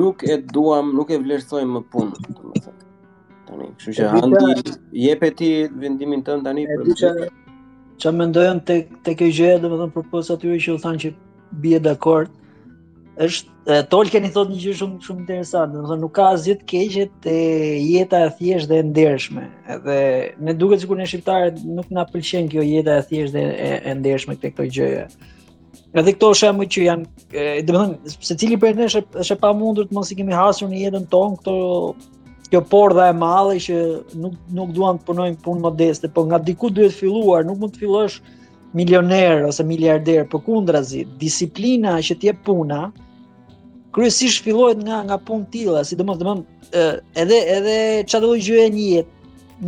nuk e duam, nuk e vlerësojmë më punën, domethënë. Tani, kështu që Andi jep ti vendimin tënd tani për çfarë çfarë mendon te te kjo gjë, domethënë për pos atyre që u thanë që bie dakord. Është e, Tolkien i thotë një gjë shumë shumë interesante, domethënë nuk ka asgjë të keqe te jeta e thjeshtë dhe e ndershme. Edhe më duket sikur ne shqiptarët nuk na pëlqen kjo jeta e thjeshtë dhe e, e ndershme te këto gjëja. Edhe këto shembuj që janë, domethënë secili prej nesh është e pamundur të mos i kemi hasur në jetën tonë këto kjo pordha e madhe që nuk nuk duan të punojnë punë modeste, po nga diku duhet filluar, nuk mund të fillosh milioner ose miliarder, por përkundrazi, disiplina që të jep puna kryesisht fillohet nga nga punë të tilla, sidomos domethënë edhe edhe çdo gjë në jetë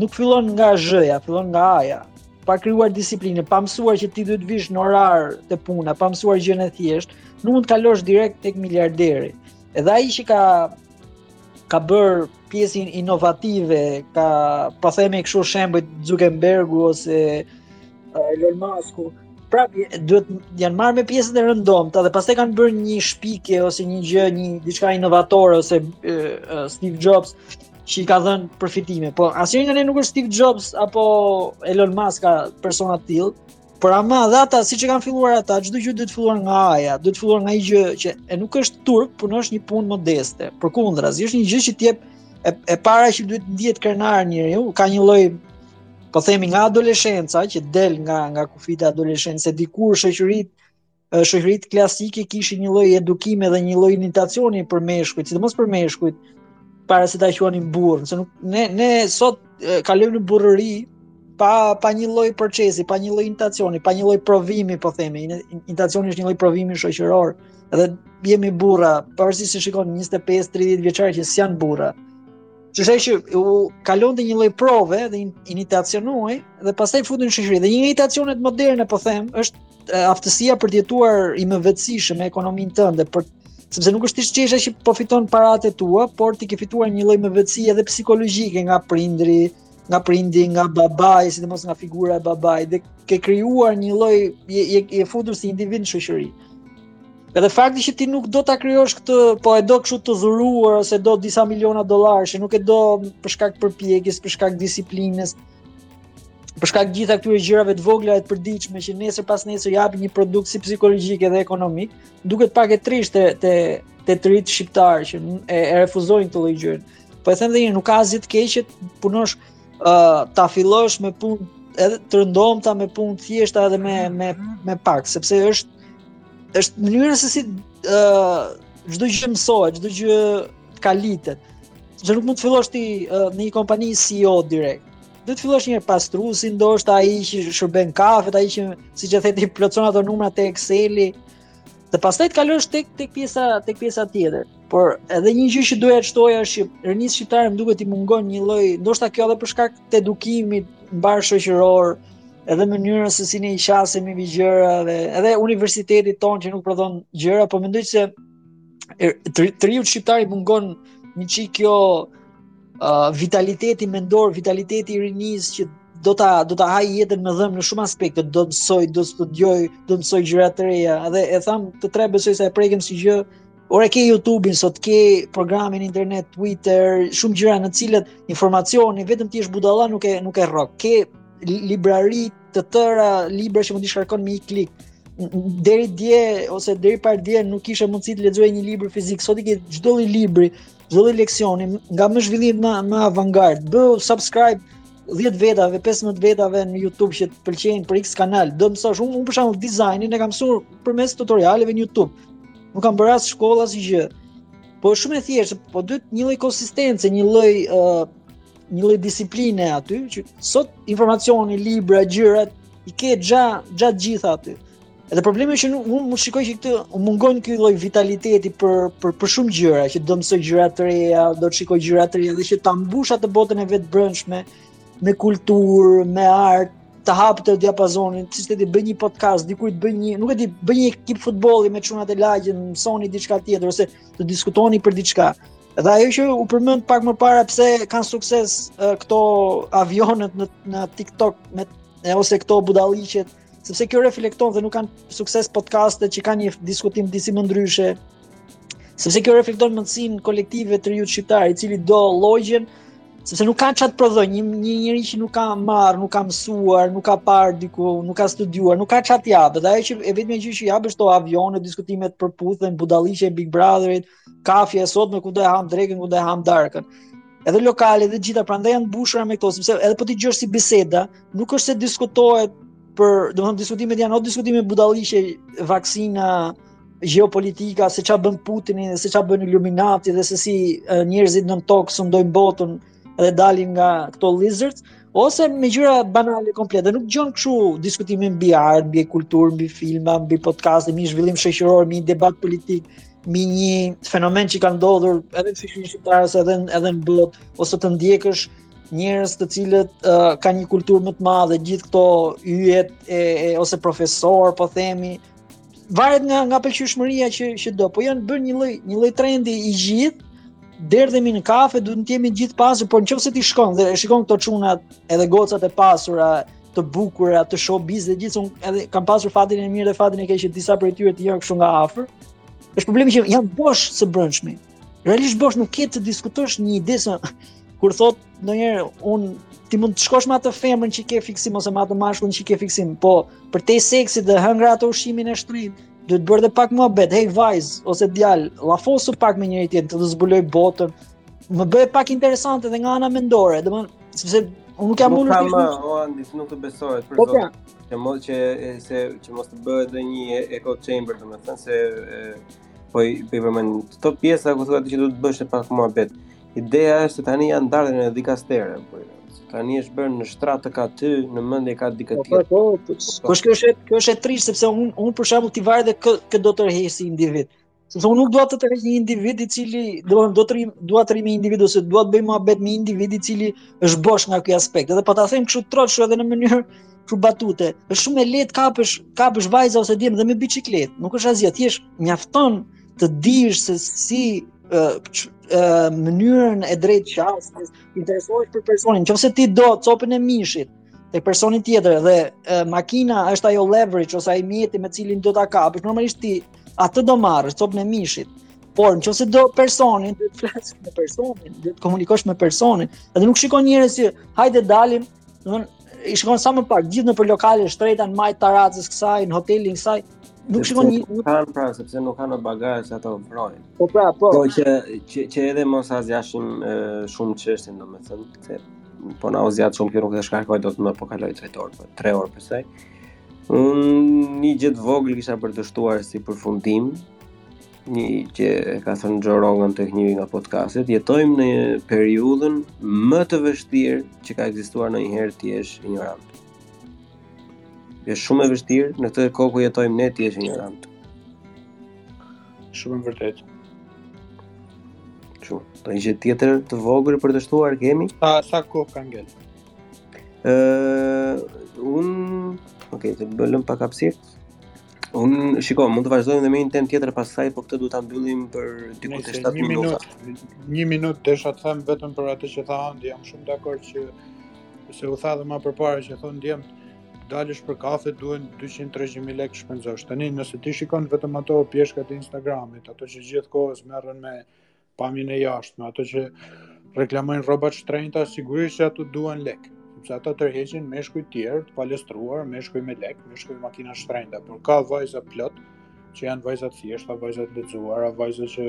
nuk fillon nga zhëja, fillon nga aja. Pa krijuar disiplinë, pa mësuar që ti duhet të vish në orar te puna, pa mësuar gjënë e thjeshtë, nuk mund të kalosh direkt tek miliarderi. Edhe ai që ka ka bërë pjesën inovative, ka po themi kështu shembuj Zuckerbergu ose uh, Elon Musku. Prapë duhet janë marrë me pjesët e rëndomta dhe pastaj kanë bërë një shpikje ose një gjë, një diçka inovatore ose uh, Steve Jobs që i ka dhënë përfitime. Po asnjë nga ne nuk është Steve Jobs apo Elon Musk ka persona të tillë. Por ama dhe ata siç e kanë filluar ata, çdo gjë duhet filluar nga aja, duhet filluar nga një gjë që e nuk është turp, të punosh një punë modeste. Përkundrazi, është një gjë që të jep e para që duhet ndihet krenar njeriu, ka një lloj po themi nga adoleshenca që del nga nga kufijtë e adoleshencës, se dikur shoqërit shoqëritë klasike kishin një lloj edukimi dhe një lloj iniciacioni për meshkujt, sidomos për meshkujt, para se ta quanin burrë, se nuk ne ne sot kalojmë në burrëri pa pa një lloj procesi, pa një lloj iniciacioni, pa një lloj provimi, po themi, iniciacioni është një lloj provimi shoqëror, edhe jemi burra, pavarësisht se shikon 25-30 vjeçar që s'janë burra. Që s'ka që nuk kalon te një lloj prove dhe iniciacioni dhe pastaj futet në shoqëri. Dhe një iniciacion modern po themi, është aftësia për të jetuar i mëvetësishëm me ekonominë tënde, për sepse nuk është thjesht çështja që po fiton paratë e tua, por ti ke fituar një lloj mëvetësie edhe psikologjike nga prindri, nga prindi, nga babai, sidomos nga figura e babait dhe ke krijuar një lloj je, je, je futur si individ në shoqëri. Edhe fakti që ti nuk do ta krijosh këtë, po e do kështu të dhuruar ose do disa miliona dollarësh, nuk e do për shkak të përpjekjes, për shkak të disiplinës, për shkak të gjitha këtyre gjërave të vogla e të përditshme që nesër pas nesër japin një produkt si psikologjik edhe ekonomik, duket pak e trishtë te te të rinjtë shqiptar që e, e refuzojnë këtë lloj gjëje. Po e them dhe një, nuk ka asgjë të keqe të punosh ë uh, ta fillosh me punë edhe të rëndomta me punë të thjeshta edhe me me me pak, sepse është është mënyra se si ë uh, çdo gjë mësohet, çdo gjë kalitet. Që nuk mund të fillosh ti uh, në një kompani CEO direkt duhet të fillosh një herë pastruesi ndoshta ai që shërben kafet, ai që siç e the ti plotëson ato numra te Exceli. Dhe pastaj të kalosh tek tek pjesa tek pjesa tjetër. Por edhe një gjë që doja të shtoja është që rinisë shqiptare më duket i mungon një lloj, ndoshta kjo edhe për shkak të edukimit mbarëshoqëror, edhe mënyrës se si ne i qasemi gjërave dhe edhe universitetit tonë që nuk prodhon gjëra, po mendoj se të, të riut shqiptar i mungon një çik kjo uh, vitaliteti mendor, vitaliteti i rinisë që do ta do ta hajë jetën me dhëmbë në shumë aspekte, do të mësojë, do të studiojë, do të mësojë gjëra të reja. Dhe e tham të tre besoj se e prekim si gjë. Ora ke YouTube-in, sot ke programin internet, Twitter, shumë gjëra në të cilat informacioni vetëm kush është budalla nuk e nuk e rrok. Ke librari të tëra libra që mund t'i shkarkosh me një klik. Deri dje ose deri pardje nuk kishe mundësi të lexoje një libër fizik. Sot i ke çdo lloj libri, çdo lloj leksioni, nga më zhvillimet më më avangard. Bëju subscribe 10 vetave, 15 vetave në YouTube që të pëlqejnë për X kanal. Domethënë unë për shembull dizajnin e kam mësuar përmes tutorialeve në YouTube. Nuk kam bërë as shkollë asgjë. Po është shumë e thjeshtë, po duhet një lloj konsistence, një lloj uh, një lloj disipline aty që sot informacioni, libra, gjërat i ke gjitha gjitha gjitha aty. Edhe problemi është që unë shikoj që këtu mungon ky lloj vitaliteti për për për shumë gjëra, që do mësojë gjëra të reja, do të shikojë gjëra të reja dhe që ta mbushë atë botën e vet të brendshme me kulturë, me art, të hapë diapazonin, siç ti bën një podcast, dikush bën një, nuk e di, bën një ekip futbolli me çunat e lagjes, mësoni diçka tjetër ose të diskutoni për diçka. Dhe ajo që u përmend pak më para pse kanë sukses uh, këto avionët në në TikTok me e, ose këto budalliqet, sepse kjo reflekton dhe nuk kanë sukses podcastet që kanë një diskutim disi më ndryshe. Sepse kjo reflekton mendësinë kolektive të të riut shqiptar, i cili do llogjen sepse nuk ka ça të prodhojë, një një njeri që nuk ka marrë, nuk ka mësuar, nuk ka parë diku, nuk ka studiuar, nuk ka ça të japë, dhe ajo që e vetmja gjë që jep është këto avionë, diskutimet për puthjen, budalliqe e Big Brotherit, kafja e sotme ku do e ham drekën, ku do e ham darkën. Edhe lokale dhe të gjitha prandaj janë të mbushura me këto, sepse edhe po t'i dëgjosh si biseda, nuk është se diskutohet për, domethënë diskutimet janë o diskutime budalliqe, vaksina, gjeopolitika, se çfarë bën Putini, se çfarë bën Illuminati dhe se si njerëzit nën tokë sundojnë botën, dhe dalin nga këto lizards ose me gjëra banale komplet dhe nuk gjon kështu diskutime mbi art, mbi kulturë, mbi filma, mbi podcast, mbi zhvillim shoqëror, mbi debat politik, mbi një fenomen që ka ndodhur edhe në shoqërinë shqiptare ose edhe edhe në botë ose të ndjekësh njerëz të cilët uh, kanë një kulturë më të madhe, gjithë këto yjet e, e ose profesor, po themi, varet nga nga pëlqyeshmëria që që do. Po janë bërë një lloj një lloj trendi i gjithë. Derdhemi në kafe, duhet të jemi gjithë pasur, por nëse ti shkon dhe shikon këto çunat edhe gocat e pasura, të bukura, të showbiz dhe gjithë, edhe kam pasur fatin e mirë dhe fatin e keq që disa prej tyre të janë kështu nga afër. Është problemi që janë bosh së brendshmi. Realisht bosh nuk ke të diskutosh një ide se kur thotë ndonjëherë un ti mund të shkosh me atë femrën që ke fiksim ose me atë mashkullin që ke fiksim, po pas seksit dhe hëngre atë ushqimin e shtrenjtë, duhet bërë dhe pak muhabet, hey vajz ose djal, llafosu pak me njëri tjetrin të të zbuloj botën. Më bëj pak interesante edhe nga ana mendore, domethënë sepse unë nuk jam ulur ti. Po kam, o Andis, nuk të besohet për po, zot. Pra. Që mos që se që mos të bëhet edhe një echo chamber, domethënë se e, po i po përmend këto pjesa ku thua ti që duhet të bësh pak muhabet. Ideja është se tani janë ndarë në dikastere, po. Tani është bërë në shtrat të kam ty, në mendje kam dikë po, tjetër. Po, po, po, po, po, është kjo është e trisht sepse un un për shembull ti varet kë kë do të tërheqësh si individ. Sepse un nuk dua të tërheq një individ i cili do të do të rrim, dua të rrim individ ose dua të bëj muhabet me individ i cili është bosh nga ky aspekt. Edhe po ta them kështu troç kështu edhe në mënyrë pa batuta. Është shumë e lehtë të kapësh kapësh vajza ose djem dhe me biçikletë. Nuk është asgjë, thjesht mjafton të dish se si mënyrën e drejtë e qasjes, interesohesh për personin. Qoftë se ti do copën e mishit tek personi tjetër dhe e, makina është ajo leverage ose ai mjeti me cilin do ta kapësh, normalisht ti atë do marrësh copën e mishit. Por në qoftë se do personin, do të flasësh me personin, do të komunikosh me personin, edhe nuk shikon njerëz që, hajde dalim, Domethënë i shikon sa më parë, gjithë nëpër lokale të shtrenjta në majë të tarracës kësaj, në hotelin kësaj, nuk shikon një nuk kanë pra sepse nuk kanë bagazh që ta ofrojnë. Po pra, po. Po që që, që edhe mos e zgjasim shumë çështjen domethënë, se po na u zgjat shumë kjo nuk e shkarkoj dot më po kaloi tre orë, po 3 orë pse. Unë një gjë të vogël kisha për të shtuar si përfundim. gjë që ka thënë Joe Rogan tek njëri nga podcastet, jetojmë në periudhën më të vështirë që ka ekzistuar ndonjëherë të jesh ignorant. Është shumë e vështirë në këtë kohë ku jetojmë ne të jesh ignorant. Shumë e vërtetë. Çdo, ndonjë gjë tjetër të vogël për të shtuar kemi? Sa sa kohë ka ngel? Ëh, uh, un, okay, të lëmë pak hapësirë. Un shiko, mund të vazhdojmë dhe me një temë tjetër pastaj, po këtë duhet ta mbyllim për diku te 7 minuta. Një minutë, një minutë desha të them vetëm për atë që tha Andi, jam shumë dakord që se u tha dhe më përpara që thonë Andi dalësh për kafe duhen 200-300 mijë lekë të shpenzosh. Tani nëse ti shikon vetëm ato pjeshkat e Instagramit, ato që gjithë kohës merren me pamjen e jashtme, ato që reklamojnë rroba të shtrenjta, sigurisht që ato duan lek, sepse ato tërheqin meshkuj të tjerë, të palestruar, meshkuj me lek, meshkuj me makina të shtrenjta, por ka vajza plot që janë vajza të thjeshta, vajza të lexuara, vajza që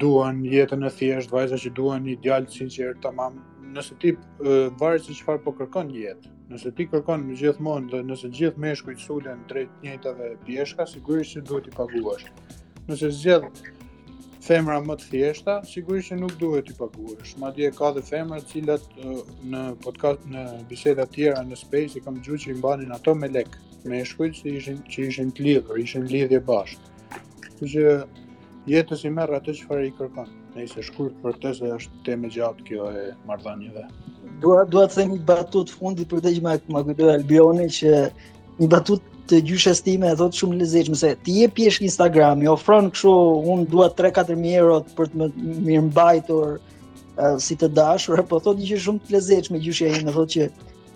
duan jetën e thjeshtë, vajza që duan një djalë të sinqertë, tamam. Nëse ti varet se çfarë po kërkon në jetë, Nëse ti kërkon gjithmonë dhe nëse gjithë meshkujt sulen drejt të njëjtave pjeshka, sigurisht që duhet t'i paguash. Nëse zgjedh femra më të thjeshta, sigurisht që nuk duhet t'i paguash. Madje ka dhe femra të cilat në podcast në biseda të tjera në Space i kam dëgjuar që i mbanin ato me lek, meshkujt që ishin që ishin të lidhur, ishin lidhje bashkë. Kështu që jetës i merr atë çfarë i kërkon. Nëse shkurt për të se është temë e gjatë kjo e marrëdhënieve. Dua dua të them një batutë fundi për të që më ma kujtoi Albioni që një batutë të gjyshes time e thot shumë të lezetshme se ti je pjeshkë Instagrami, ofron kështu un dua 3-4000 euro për të më mirëmbajtur uh, si të dashur, po thotë një gjë shumë të lezetshme gjyshja ime thotë që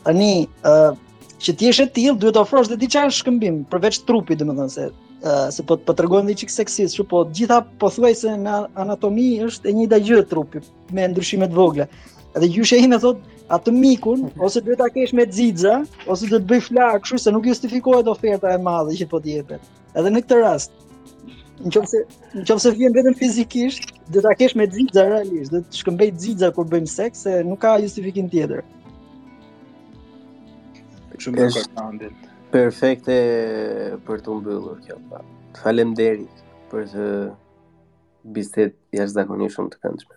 Tani, ë uh, që të jesh e tillë, duhet të ofrosh dhe diçka në shkëmbim përveç trupit, domethënë se uh, se po po tregohem dhe çik seksist, që po të gjitha pothuajse në anatomi është e njëjta gjë trupi me ndryshime të vogla. Edhe gjyshja ime thot, atë mikun ose duhet ta kesh me xixa, ose duhet të bëjë flakë, kështu se nuk justifikohet oferta e madhe që po të jepet. Edhe në këtë rast, në qoftë se, në qoftë se vjen vetëm fizikisht, do ta kesh me xixa realisht, do të shkëmbejë xixa kur bëjmë seks, se nuk ka justifikim tjetër. Shumë e kërë Perfekte për t'u mbyllur kjo, pa. Faleminderit për këtë bisedë jashtëzakonisht shumë të këndshme.